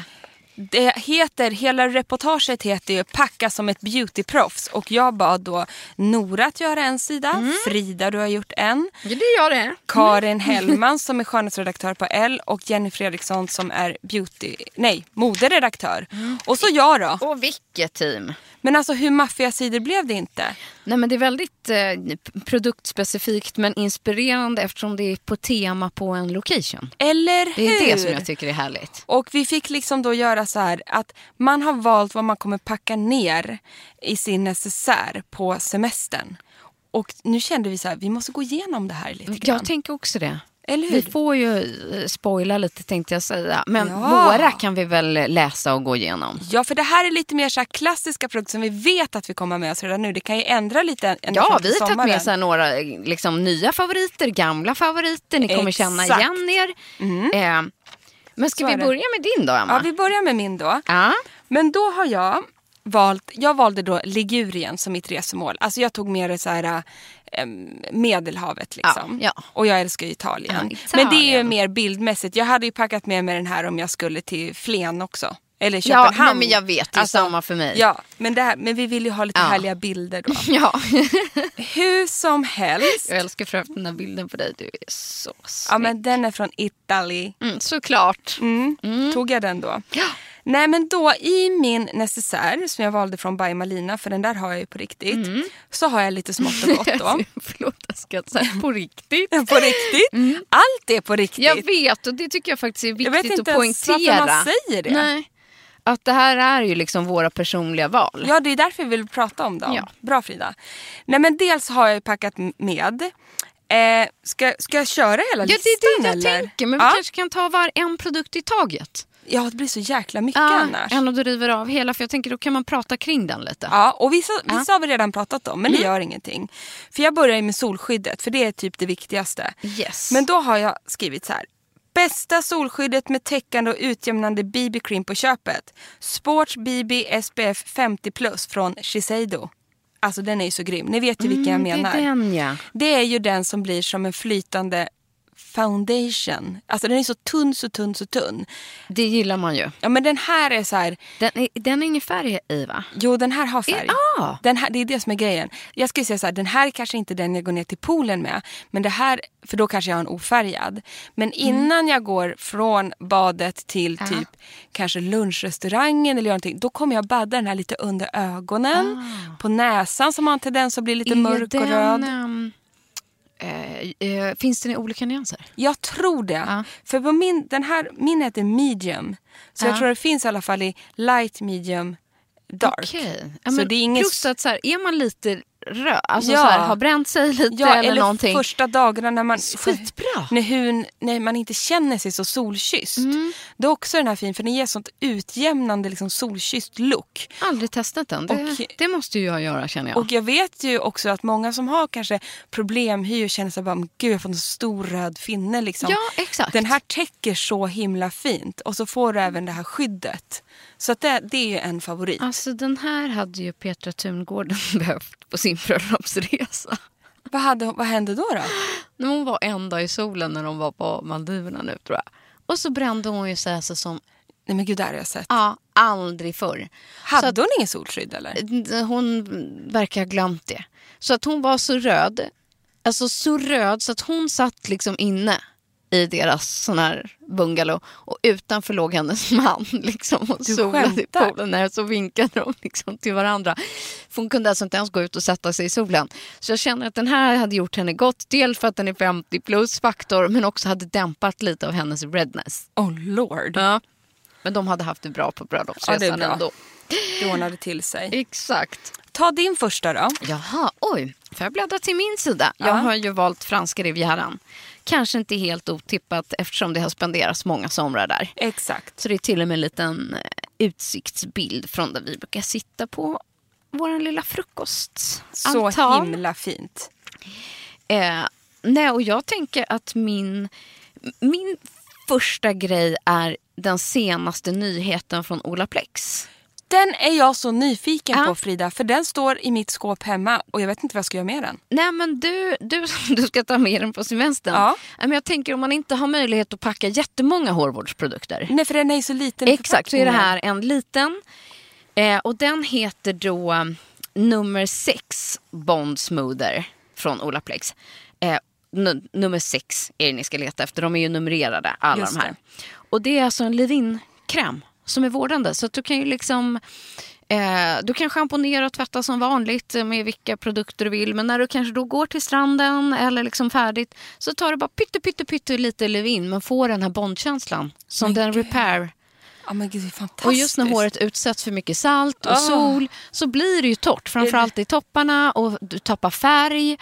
Det heter, hela reportaget heter ju Packa som ett beautyproffs och jag bad då Nora att göra en sida, Mm. Frida du har gjort en, Ja, det gör det. Karin Hellman som är skönhetsredaktör på L och Jenny Fredriksson som är beauty, nej, moderedaktör. Mm. Och så jag då. Och vilket team. Men alltså hur maffiga sidor blev det inte? Nej, men det är väldigt eh, produktspecifikt men inspirerande eftersom det är på tema på en location. Eller hur? Det är det som jag tycker är härligt. Och vi fick liksom då göra så här att man har valt vad man kommer packa ner i sin necessär på semestern. Och nu kände vi så här, vi måste gå igenom det här lite grann. Jag tänker också det. Eller hur? Vi får ju eh, spoila lite tänkte jag säga. Men Ja. några kan vi väl läsa och gå igenom. Ja, för det här är lite mer så klassiska produkter som vi vet att vi kommer med oss redan nu. Det kan ju ändra lite Ja, vi har tagit med så några liksom, nya favoriter, gamla favoriter. Ni kommer känna Exakt. igen er. Eh, men ska vi börja med din då, Emma? Ja, vi börjar med min då. Ja. Men då har jag valt, jag valde då Ligurien som mitt resmål. Alltså jag tog med det så här eh, Medelhavet liksom. Ja, ja. Och jag älskar Italien. Ja, Men det är ju Italien. mer bildmässigt. Jag hade ju packat med mig den här om jag skulle till Flen också. Eller Ja, Köpenhamn. nej, men jag vet, det är samma för mig. Ja, men, det här, men vi vill ju ha lite Ja. härliga bilder då. ja. Hur som helst. jag älskar för den här bilden på dig. Du är så snygg. Ja men den är från Italy. mm, såklart. Mm. Tog jag den då? Ja. Nej men då i min necessär som jag valde från By Malina för den där har jag ju på riktigt. Mm. Så har jag lite smått och gott då. Förlåt, jag ska säga på riktigt. på riktigt. Allt är på riktigt. Jag vet och det tycker jag faktiskt är Jag vet viktigt inte att ens poängtera. varför man säger det. Nej. Att det här är ju liksom våra personliga val. Ja det är därför vi vill prata om dem. Ja. Bra Frida. Nej men dels har jag packat med. Eh, ska, ska jag köra hela Ja, listan det är det jag eller? tänker. Men vi ja. kanske kan ta var en produkt i taget. ja det blir så jäkla mycket Ja, annars. än att du river av hela. För jag tänker då kan man prata kring den lite. Ja, och vissa, vissa Ja. har vi redan pratat om, men det gör ingenting. För jag börjar med solskyddet, för det är typ det viktigaste. Yes. Men då har jag skrivit så här. Bästa solskyddet med täckande och utjämnande BB-cream på köpet. Sports BB SPF 50 plus från Shiseido. Alltså den är ju så grym. Ni vet ju vilken jag menar. Mm, Det är den ja. Det är ju den som blir som en flytande foundation. Alltså den är så tunn, så tunn, så tunn. Det gillar man ju. Ja men den här är så här, Den är, den är ingen färg i va? jo den här har färg. Ja. Den här, det är det som är grejen. Jag skulle säga så här, den här är kanske inte den jag går ner till poolen med. Men det här, för då kanske jag har en ofärgad. Men innan jag går från badet till typ kanske lunchrestaurangen eller någonting. Då kommer jag badda den här lite under ögonen. På näsan som har en tendens att bli lite mörk och den, röd. ehm, eh, eh, finns den i olika nyanser? Jag tror det. För på min, den här, min heter medium. Så jag Ja. tror det finns i alla fall i light, medium, dark. Okej. Ja, så det är inget... Just att så här, är man lite röd, alltså Ja. så här, har bränt sig lite Ja, eller, eller någonting. första dagarna när man, Skitbra. när, huden, när man inte känner sig så solkysst. Mm. Då är också den här fin för den ger sånt utjämnande liksom solkysst look. Aldrig testat den. Det, Och- det måste ju jag göra känner jag. Och jag vet ju också att många som har kanske problemhy och känner sig bara, "Men gud jag får en stor röd finne liksom. Ja, exakt. Den här täcker så himla fint och så får du även det här skyddet. Så det, det är ju en favorit. Alltså den här hade ju Petra Tungården behövt på sin bröllopsresa. Vad, hade, vad hände då? då? När hon var en dag i solen när de var på Maldiverna nu tror jag. Och så brände hon ju sig alltså som Nej men gud, det har jag sett. ja, aldrig förr. Hade att- hon ingen solskydd eller? Hon verkar ha glömt det. Så att hon var så röd. Alltså så röd så att hon satt liksom inne i deras sån här bungalow och utanför låg hennes man liksom och Du solade i skämtar? poolen. Nej, så vinkade de liksom till varandra. För hon kunde alltså inte ens gå ut och sätta sig i solen. Så jag känner att den här hade gjort henne gott. Dels för att den är 50 plus faktor men också hade dämpat lite av hennes redness. Oh lord. Ja. Men de hade haft det bra på Ja, bröllopsresan bra. ändå. Det ordnade till sig. Exakt. Ta din första då. Jaha, oj. Får jag bläddra till min sida? Jag Ja. har ju valt franska rivieran. Kanske inte helt otippat eftersom det har spenderats många somrar där. Exakt. Så det är till och med en liten eh, utsiktsbild från där vi brukar sitta på vår lilla frukost. Så Altan. himla fint. Eh, nej, och jag tänker att min, min första grej är den senaste nyheten från Olaplex. Den är jag så nyfiken Ja. på Frida. För den står i mitt skåp hemma och jag vet inte vad jag ska göra med den. Nej men du, du, du ska ta med den på semestern. Ja. Men jag tänker om man inte har möjlighet att packa jättemånga hårvårdsprodukter. Nej för den är ju så liten Exakt, så är det här en liten. Eh, och den heter då eh, nummer 6 Bond Smoother från Olaplex. Eh, nu- nummer 6 är det ni ska leta efter. De är ju numrerade alla Just de här. Och det är alltså en leave-in-kräm som är vårdande. Så du kan ju liksom Eh, du kan schamponera och tvätta som vanligt med vilka produkter du vill. Men när du kanske då går till stranden eller liksom färdigt så tar du bara pytte, pytte, pytte lite leave-in men får den här bondkänslan som den repair Ja men gud det är fantastiskt. och just när håret utsätts för mycket salt och Ah. sol så blir det ju torrt. Framförallt i topparna och du tappar färg.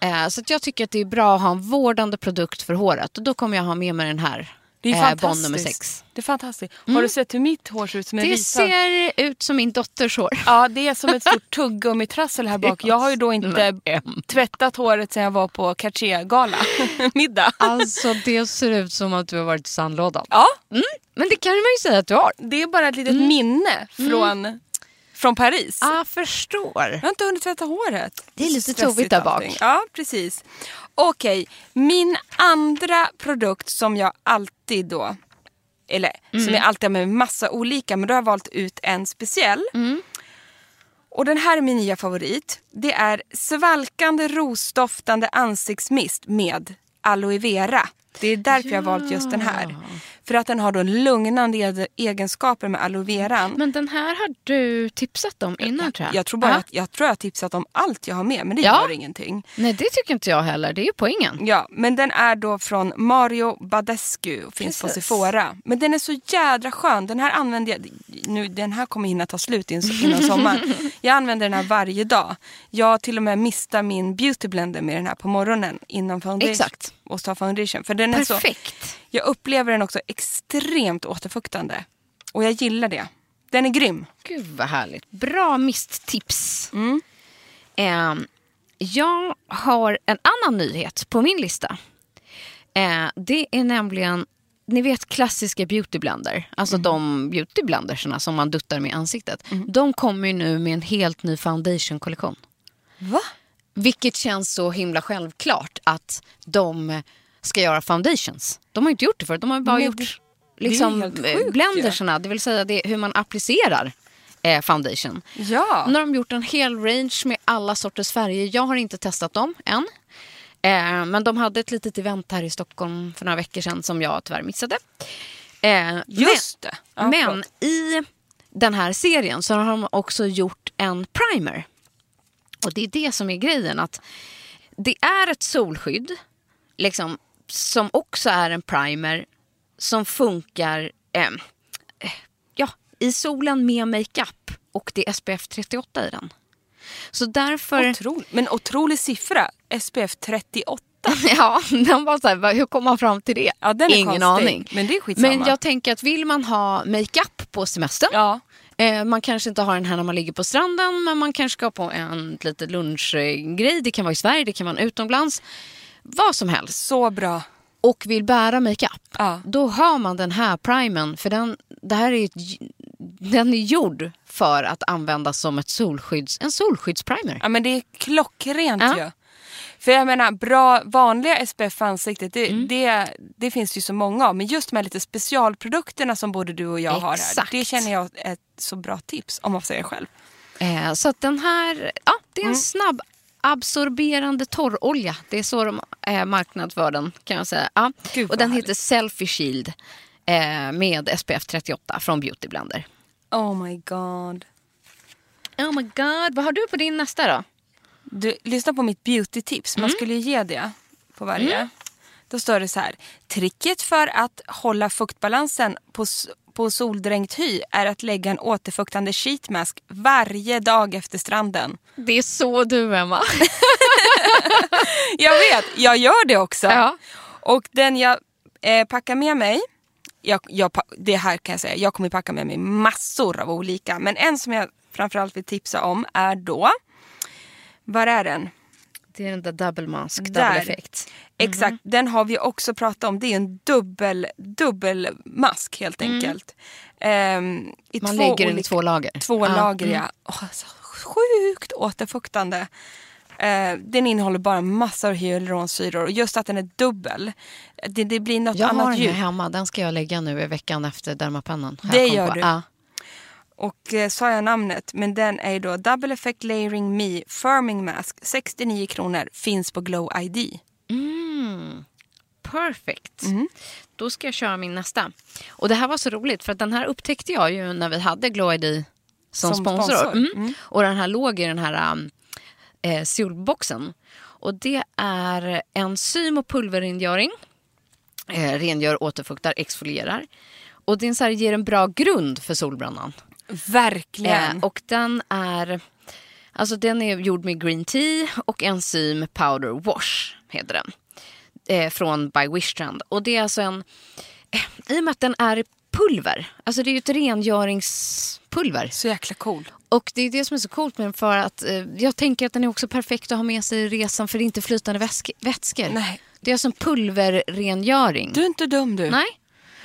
Eh, så jag tycker att det är bra att ha en vårdande produkt för håret. Och då kommer jag ha med mig den här. Det är eh, fantastiskt. Bond nummer sex. Det är fantastiskt. Har du sett hur mitt hår ser ut som en Det risad? ser ut som min dotters hår. Ja det är som ett stort tuggummitrassel här bak. Jag har ju då inte tvättat håret sedan jag var på Cartier-gala. Middag. Alltså det ser ut som att du har varit i sandlådan. Ja, Men det kan man ju säga att du har. det är bara ett litet minne från, från Paris. Jag förstår. Jag har inte hunnit tvätta håret. Det är lite tovigt där bak. Ja, precis. Okej, min andra produkt som jag alltid då, eller Mm. som jag alltid har med massa olika, men då har jag valt ut en speciell. Mm. Och den här är min nya favorit. Det är svalkande rosdoftande ansiktsmist med aloe vera. Det är därför jag har valt just den här. För att den har då lugnande egenskaper med aloe veran. Men den här har du tipsat om innan tror jag. Jag tror bara Ja. att jag tror jag har tipsat om allt jag har med, men det Ja. gör ingenting. Nej det tycker inte jag heller. Det är ju poängen. Ja, men den är då från Mario Badescu och finns på Precis. Sephora. Men den är så jädra skön. Den här använder jag, nu, den här kommer hinna ta slut in, innan sommaren. Jag använder den här varje dag. Jag till och med mistar min beauty blender med den här på morgonen innan foundation. Exakt. Och ta foundation. För den är så, Perfekt. jag upplever den också extremt återfuktande. Och jag gillar det. Den är grym. Gud vad härligt. Bra misttips. Mm. Ehm, jag har en annan nyhet på min lista. Eh, det är nämligen ni vet klassiska beautyblender, alltså de beautyblendersarna som man duttar med i ansiktet. De kommer ju nu med en helt ny foundation-kollektion. Va? Vilket känns så himla självklart att de ska göra foundations. De har inte gjort det förut, de har bara Men gjort det- liksom, det eh, blendersarna, det vill säga det, hur man applicerar eh, foundation. Ja. Nu har de gjort en hel range med alla sorters färger. Jag har inte testat dem än. Eh, men de hade ett litet event här i Stockholm för några veckor sedan som jag tyvärr missade. Eh, Just det. Ja, men, men i den här serien så har de också gjort en primer. Och det är det som är grejen. att Det är ett solskydd liksom, som också är en primer som funkar eh, ja, i solen med makeup. Och det är SPF 38 i den. Så därför... Otroligt. Men otrolig siffra. SPF 38. Ja, den var så här, hur kom man fram till det? Ja, Ingen konstig, aning. men det är skitsamma. Men jag tänker att vill man ha makeup på semestern. Ja. Eh, man kanske inte har den här när man ligger på stranden men man kanske ska på en liten lunchgrej. Det kan vara i Sverige, det kan vara utomlands. Vad som helst. Så bra. Och vill bära makeup. Ja. Då har man den här primern. För den, det här är den är gjord för att användas som ett solskydds, en solskyddsprimer. Ja men det är klockrent Ja. ju. För jag menar bra vanliga SPF för ansiktet det, Mm. det, det finns det ju så många av. Men just de här lite specialprodukterna som både du och jag har här. Exakt. Det känner jag är ett så bra tips om man säga det själv. Eh, så att den här, ja det Mm. är en snabb absorberande torrolja. Det är så de eh, marknadsför den kan jag säga. Ja. Och den härligt. heter Selfie Shield eh, med SPF 38 från Beauty Blender. Oh my god. Oh my god, vad har du på din nästa då? Du, lyssna på mitt beauty-tips. Man skulle ju ge det på varje. Då står det så här. Tricket för att hålla fuktbalansen på, s- på soldränkt hy är att lägga en återfuktande sheetmask varje dag efter stranden. Det är så du Emma. Jag vet, jag gör det också. Ja. Och den jag eh, packar med mig, jag, jag, pa- det här kan jag säga, jag kommer packa med mig massor av olika. Men en som jag framförallt vill tipsa om är då, var är den? Det är den där double mask, Där. double effect. Exakt, den har vi också pratat om. Det är en dubbel, dubbel mask helt enkelt. Ehm, i Man två lägger den i två lager. Två Ja, lager mm. ja. Åh, så sjukt återfuktande. Eh, den innehåller bara massor av hyaluronsyror och just att den är dubbel. Det, det blir något Jag har annat den här djup. hemma, den ska jag lägga nu i veckan efter dermapennan. har Det jag gör på. du. Ja. Och eh, sa jag namnet, men den är då Double Effect Layering Me Firming Mask. 69 kronor, finns på Glow ID. Mm. Perfect. Mm. Då ska jag köra min nästa. Och det här var så roligt för att den här upptäckte jag ju när vi hade Glow ID som, Som sponsor. sponsor. Mm. Mm. Och den här låg i den här eh, solboxen. Och det är enzym och pulverrengöring. Eh, rengör, återfuktar, exfolierar. Och den så här ger en bra grund för solbrännan. Verkligen. Eh, och den är, alltså den är gjord med green tea och enzym powder wash heter den. Eh, från By Wishtrend. Och det är alltså en, eh, i och med att den är pulver, alltså det är ju ett rengöringspulver. Så jäkla cool. Och det är det som är så coolt med den för att eh, jag tänker att den är också perfekt att ha med sig i resan för det är inte flytande väsk- vätskor. Nej. Det är alltså en pulverrengöring. Du är inte dum du. Nej.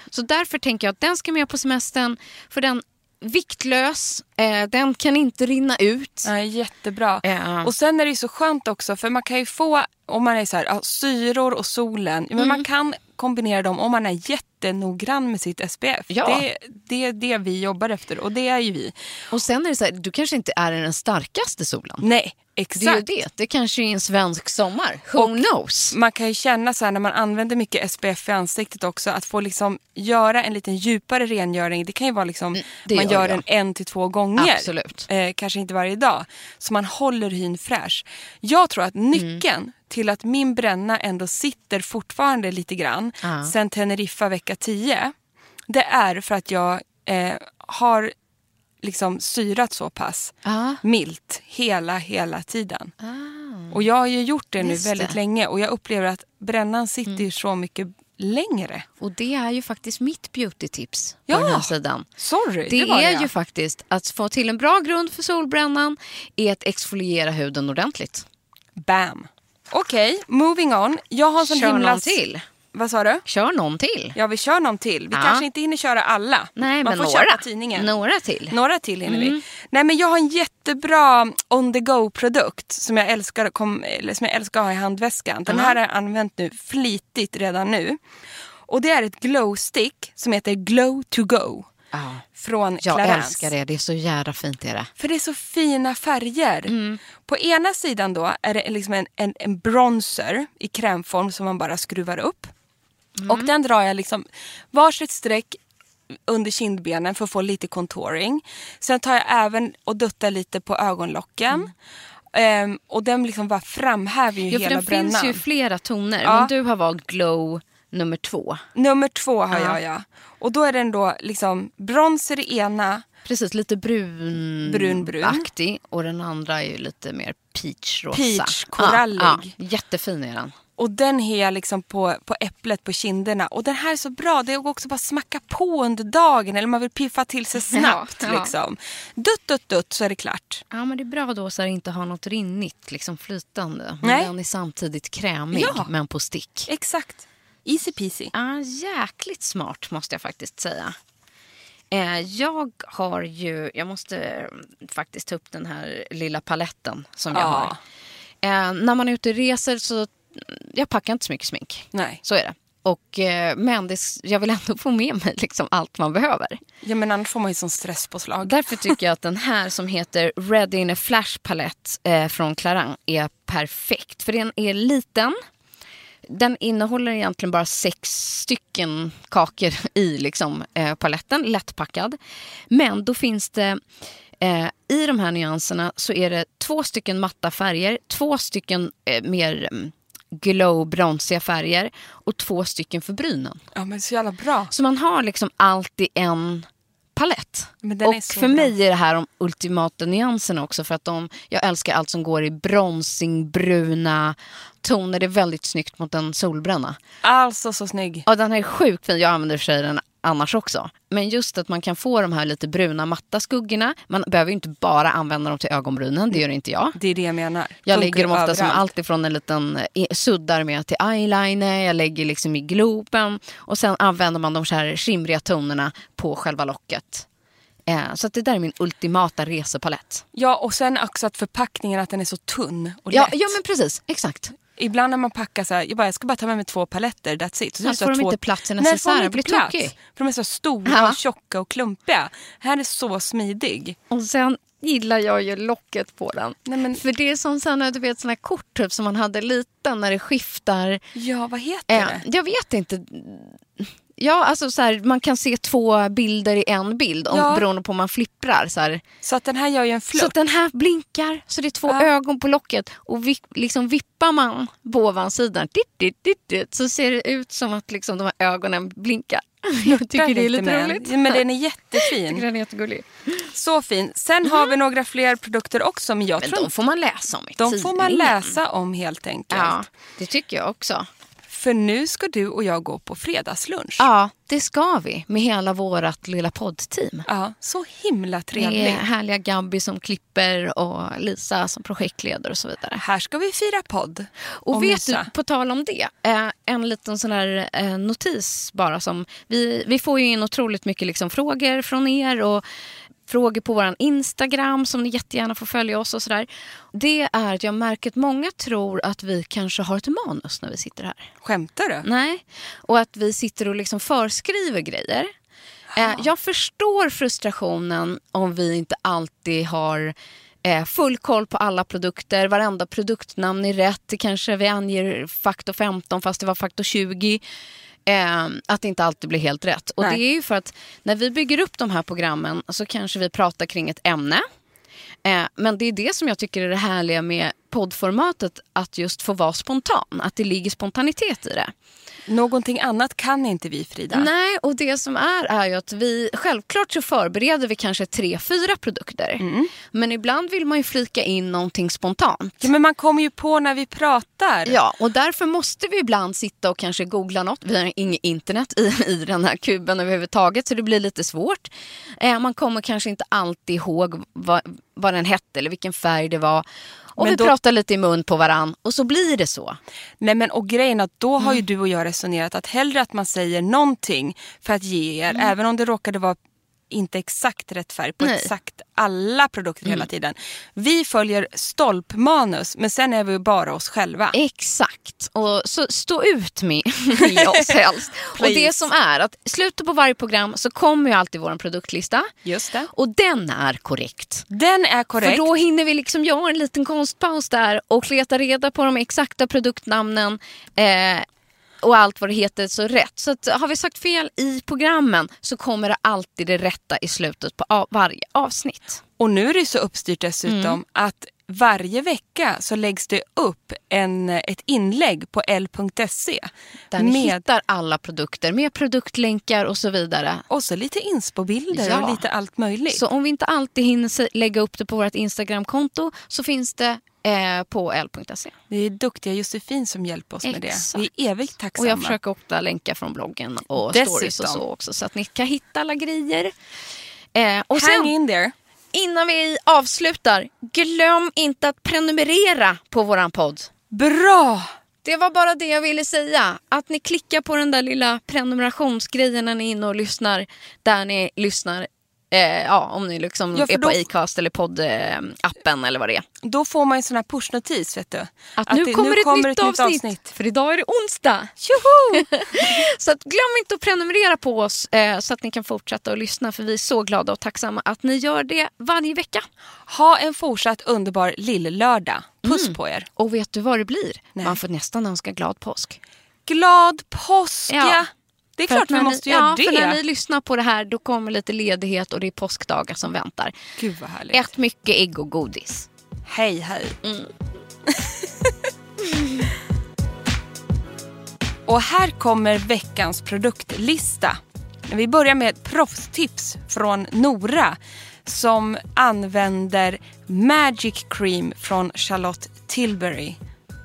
Så därför tänker jag att den ska med på semestern. För den viktlös, eh, den kan inte rinna ut. Nej, jättebra. Ja. Och sen är det så skönt också för man kan ju få, om man är så här, ja, syror och solen, men Mm. man kan kombinera dem om man är jättenoggrann med sitt SPF. Ja. Det, det är det vi jobbar efter och det är ju vi. Och sen är det så här, du kanske inte är den starkaste solen. Nej, Det är exakt. ju det. Det kanske är en svensk sommar. Who Och- knows? Man kan ju känna så här när man använder mycket SPF i ansiktet också att få liksom göra en lite djupare rengöring. Det kan ju vara liksom Mm, man gör gör den en till två gånger. Absolut. Eh, kanske inte varje dag. Så man håller hyn fräsch. Jag tror att nyckeln till att min bränna ändå sitter fortfarande lite grann Ja. sen Teneriffa vecka 10. Det är för att jag eh, har liksom syrat så pass Ja. milt hela, hela tiden. Och jag har ju gjort det nu Just väldigt det. länge och jag upplever att brännan sitter ju så mycket längre. Och det är ju faktiskt mitt beautytips på Ja. den här sidan. Sorry, Det, det, var är det. ju faktiskt att få till en bra grund för solbrännan är att exfoliera huden ordentligt. Bam. Okej, moving on. Jag har en sån Kör himla... till. Vad sa du? Kör någon till. Ja, vi kör någon till. Vi Ja. kanske inte hinner köra alla. Nej, Man men får några. köpa tidningen. Några till. Några till hinner vi. Nej, men jag har en jättebra on the go-produkt som jag älskar, att kom, som jag älskar att ha i handväskan. Den här har jag använt nu flitigt redan nu. Och det är ett glow stick som heter Glow to go. Ja. Från Jag Clarins. älskar det. Det är så jävla fint. Är det. För det är så fina färger. Mm. På ena sidan då är det liksom en, en, en bronzer i krämform som man bara skruvar upp. Mm. Och den drar jag liksom varsitt streck under kindbenen för att få lite contouring. Sen tar jag även och duttar lite på ögonlocken. Ehm, och den liksom bara framhäver ju Mm. Ja, för hela den brännan. finns ju flera toner. Ja. Men du har valt glow nummer två. Nummer två har Ja. jag ja. Och då är den då liksom bronzer i ena. Precis, lite brun, Brun, brun. aktig och den andra är ju lite mer peachrosa. Peach, korallig. Ja, ja, jättefin är den. Och den har jag liksom på, på äpplet på kinderna. Och den här är så bra. Det går också bara smacka på under dagen. Eller man vill piffa till sig snabbt. Ja, ja. Liksom. Dutt, dutt, dutt så är det klart. Ja, men det är bra då så att inte har något rinnigt liksom flytande. Men Nej. den är samtidigt krämig Ja. men på stick. Exakt. Easy peasy. Ja, jäkligt smart måste jag faktiskt säga. Eh, jag har ju, jag måste eh, faktiskt ta upp den här lilla paletten som jag Ja. har. Eh, när man är ute och reser så, jag packar inte så mycket smink. Nej. Så är det. Och, eh, men det, jag vill ändå få med mig liksom allt man behöver. Ja, men annars får man ju sån stresspåslag. Därför tycker jag att den här som heter Ready in a Flash palett eh, från Clarins är perfekt. För den är liten. Den innehåller egentligen bara sex stycken kakor i liksom, eh, paletten, lättpackad. Men då finns det eh, i de här nyanserna så är det två stycken matta färger, två stycken eh, mer mm, glow bronsiga färger och två stycken för brynen. Ja, men så jävla bra. Så man har liksom allt i en palett. Och för bra. mig är det här de ultimata nyanserna också. För att de, jag älskar allt som går i bronsing, bruna toner. Det är väldigt snyggt mot en solbränna. Alltså så snygg. Och den här är sjukt fin. Jag använder för sig den annars också. Men just att man kan få de här lite bruna matta skuggorna. Man behöver ju inte bara använda dem till ögonbrynen. Det gör inte jag. Det är det jag menar. Jag Funkar lägger dem ofta som allt ifrån en liten eh, suddar med till eyeliner, jag lägger liksom i globen och sen använder man de så här skimriga tonerna på själva locket. Eh, så det där är min ultimata resepalett. Ja, och sen också att förpackningen att den är så tunn och Ja, lätt. ja men precis, exakt. Ibland när man packar så här, jag, bara, jag ska bara ta med mig två paletter, that's it. Så så får de två... inte plats i Nej, necessär, det blir tokig. För de är så stora, Ja. och tjocka och klumpiga. Här är så smidig. Och sen gillar jag ju locket på den. Nej, men, För det är som såna, du vet, såna här kort typ, som man hade liten när det skiftar. ja, vad heter Eh, det? jag vet inte. Ja, alltså så här, man kan se två bilder i en bild om, Ja. beroende på om man flipprar. Så här. Så att den här gör ju en Så flört. att den här blinkar, så det är två Ja. ögon på locket. Och vi, liksom vippar man på ovansidan dit, dit, dit, så ser det ut som att liksom de här ögonen blinkar. Jag tycker det är lite med. roligt. Men den är Jag tycker jättefin. den är jättegullig. Så fin. Sen har vi några fler produkter också. Men jag Men tror de får man läsa om i de får man tidningen. läsa om helt enkelt. Ja, det tycker jag också. För nu ska du och jag gå på fredagslunch. Ja, det ska vi med hela vårt lilla poddteam. Ja, så himla Med trevligt. härliga Gabby som klipper och Lisa som projektledare och så vidare. Här ska vi fira podd. Och, vet mysa. du, på tal om det, eh, en liten sån här eh, notis bara som vi, vi får ju in otroligt mycket liksom frågor från er och frågor på vår Instagram som ni jättegärna får följa oss och sådär. Det är att jag märker att många tror att vi kanske har ett manus när vi sitter här. Skämtar du? Nej, och att vi sitter och liksom förskriver grejer. Eh, jag förstår frustrationen om vi inte alltid har eh, full koll på alla produkter. Varenda produktnamn är rätt. Kanske vi anger faktor 15 fast det var faktor 20. Eh, att det inte alltid blir helt rätt. Och Nej. det är ju för att när vi bygger upp de här programmen så kanske vi pratar kring ett ämne. Eh, men det är det som jag tycker är det härliga med poddformatet, att just få vara spontan. Att det ligger spontanitet i det. Någonting annat kan inte vi Frida. Nej, och det som är är ju att vi, självklart så förbereder vi kanske tre, fyra produkter. Men ibland vill man ju flika in någonting spontant. Ja, men man kommer ju på när vi pratar. Ja, och därför måste vi ibland sitta och kanske googla något. Vi har inget internet i, i den här kuben överhuvudtaget så det blir lite svårt. Eh, man kommer kanske inte alltid ihåg vad, vad den hette eller vilken färg det var. Och Men vi då- pratar lite i mun på varann och så blir det så. Nej men och grejen att då Mm. har ju du och jag resonerat att hellre att man säger någonting för att ge er, även om det råkade vara inte exakt rätt färg på Mm. Nej. Mm. exakt alla produkter hela tiden. Vi följer stolpmanus men sen är vi bara oss själva. Exakt. Och så stå ut med, med oss helst. och det som är att i slutet på varje program så kommer ju alltid vår produktlista. Just det. Och den är korrekt. Den är korrekt. För då hinner vi liksom göra en liten konstpaus där och leta reda på de exakta produktnamnen eh, och allt vad det heter så rätt. Så att, har vi sagt fel i programmen så kommer det alltid det rätta i slutet på av, varje avsnitt. Och nu är det så uppstyrt dessutom Mm. att varje vecka så läggs det upp en, ett inlägg på l.se. Där ni med hittar alla produkter med produktlänkar och så vidare. och så lite inspobilder Ja. och lite allt möjligt. Så om vi inte alltid hinner lägga upp det på vårt Instagramkonto så finns det eh, på l.se. Det är duktiga Josefin som hjälper oss med det. Exakt. Vi är evigt Och tacksamma. jag försöker också länka från bloggen och Dessutom. stories och så också så att ni kan hitta alla grejer. Eh, och Hang sen, in there. innan vi avslutar, glöm inte att prenumerera på våran podd. Bra! Det var bara det jag ville säga. Att ni klickar på den där lilla prenumerationsgrejen när ni är inne och lyssnar. Där ni lyssnar. Eh, ja, om ni liksom Ja, är på då- Acast eller poddappen eller vad det är. Då får man en sån här pushnotis vet du. Att, nu, det- kommer ett, nytt, avsnitt, För idag är det onsdag. Så att glöm inte att prenumerera på oss eh, så att ni kan fortsätta att lyssna. För vi är så glada och tacksamma att ni gör det varje vecka. Ha en fortsatt underbar lill-lördag. Puss Mm. på er. Och vet du vad det blir? Nej. Man får nästan önska glad påsk. Glad påsk! Ja. Det är För klart vi måste ni, göra ja, det. För när ni lyssnar på det här då kommer lite ledighet och det är påskdagar som väntar. Gud vad härligt. Ät mycket ägg och godis. Hej hej. och här kommer veckans produktlista. Vi börjar med ett proffstips från Nora som använder Magic Cream från Charlotte Tilbury.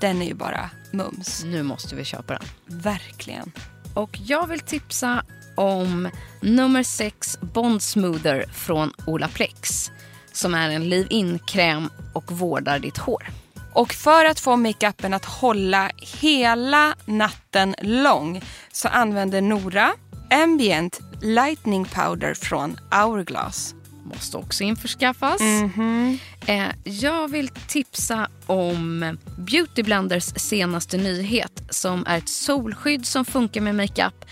Den är ju bara mums. Nu måste vi köpa den. Verkligen. Och jag vill tipsa om nummer 6 Bond Smoother från Olaplex. Som är en leave-in-kräm och vårdar ditt hår. Och för att få makeupen att hålla hela natten lång så använder Nora Ambient Lightning Powder från Hourglass. Måste också införskaffas. Eh, jag vill tipsa om Beauty Blenders senaste nyhet som är ett solskydd som funkar med makeup.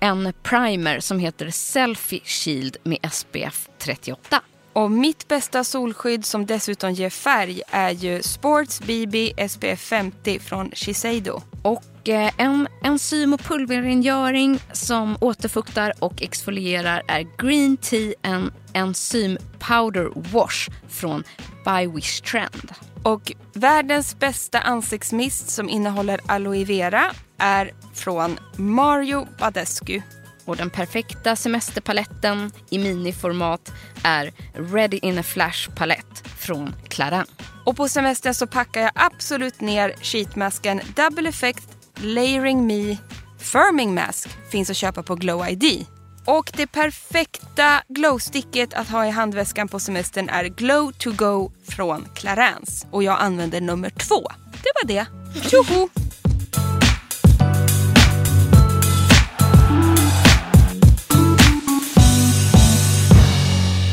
En primer som heter Selfie Shield med SPF 38. Och mitt bästa solskydd som dessutom ger färg är ju Sports BB SPF 50 från Shiseido. Och eh, en enzym och pulverrengöring som återfuktar och exfolierar är Green Tea en enzym powder wash från By Wish Trend. Och världens bästa ansiktsmist som innehåller aloe vera är från Mario Badescu. Och den perfekta semesterpaletten i miniformat är Ready in a Flash palett från Clarin. Och på semestern så packar jag absolut ner sheetmasken Double Effect Layering Me Firming Mask finns att köpa på Glow ID. Och det perfekta glowsticket att ha i handväskan på semestern är Glow to Go från Clarins. Och jag använder nummer två. Det var det. Tjoho!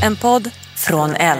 En podd från L.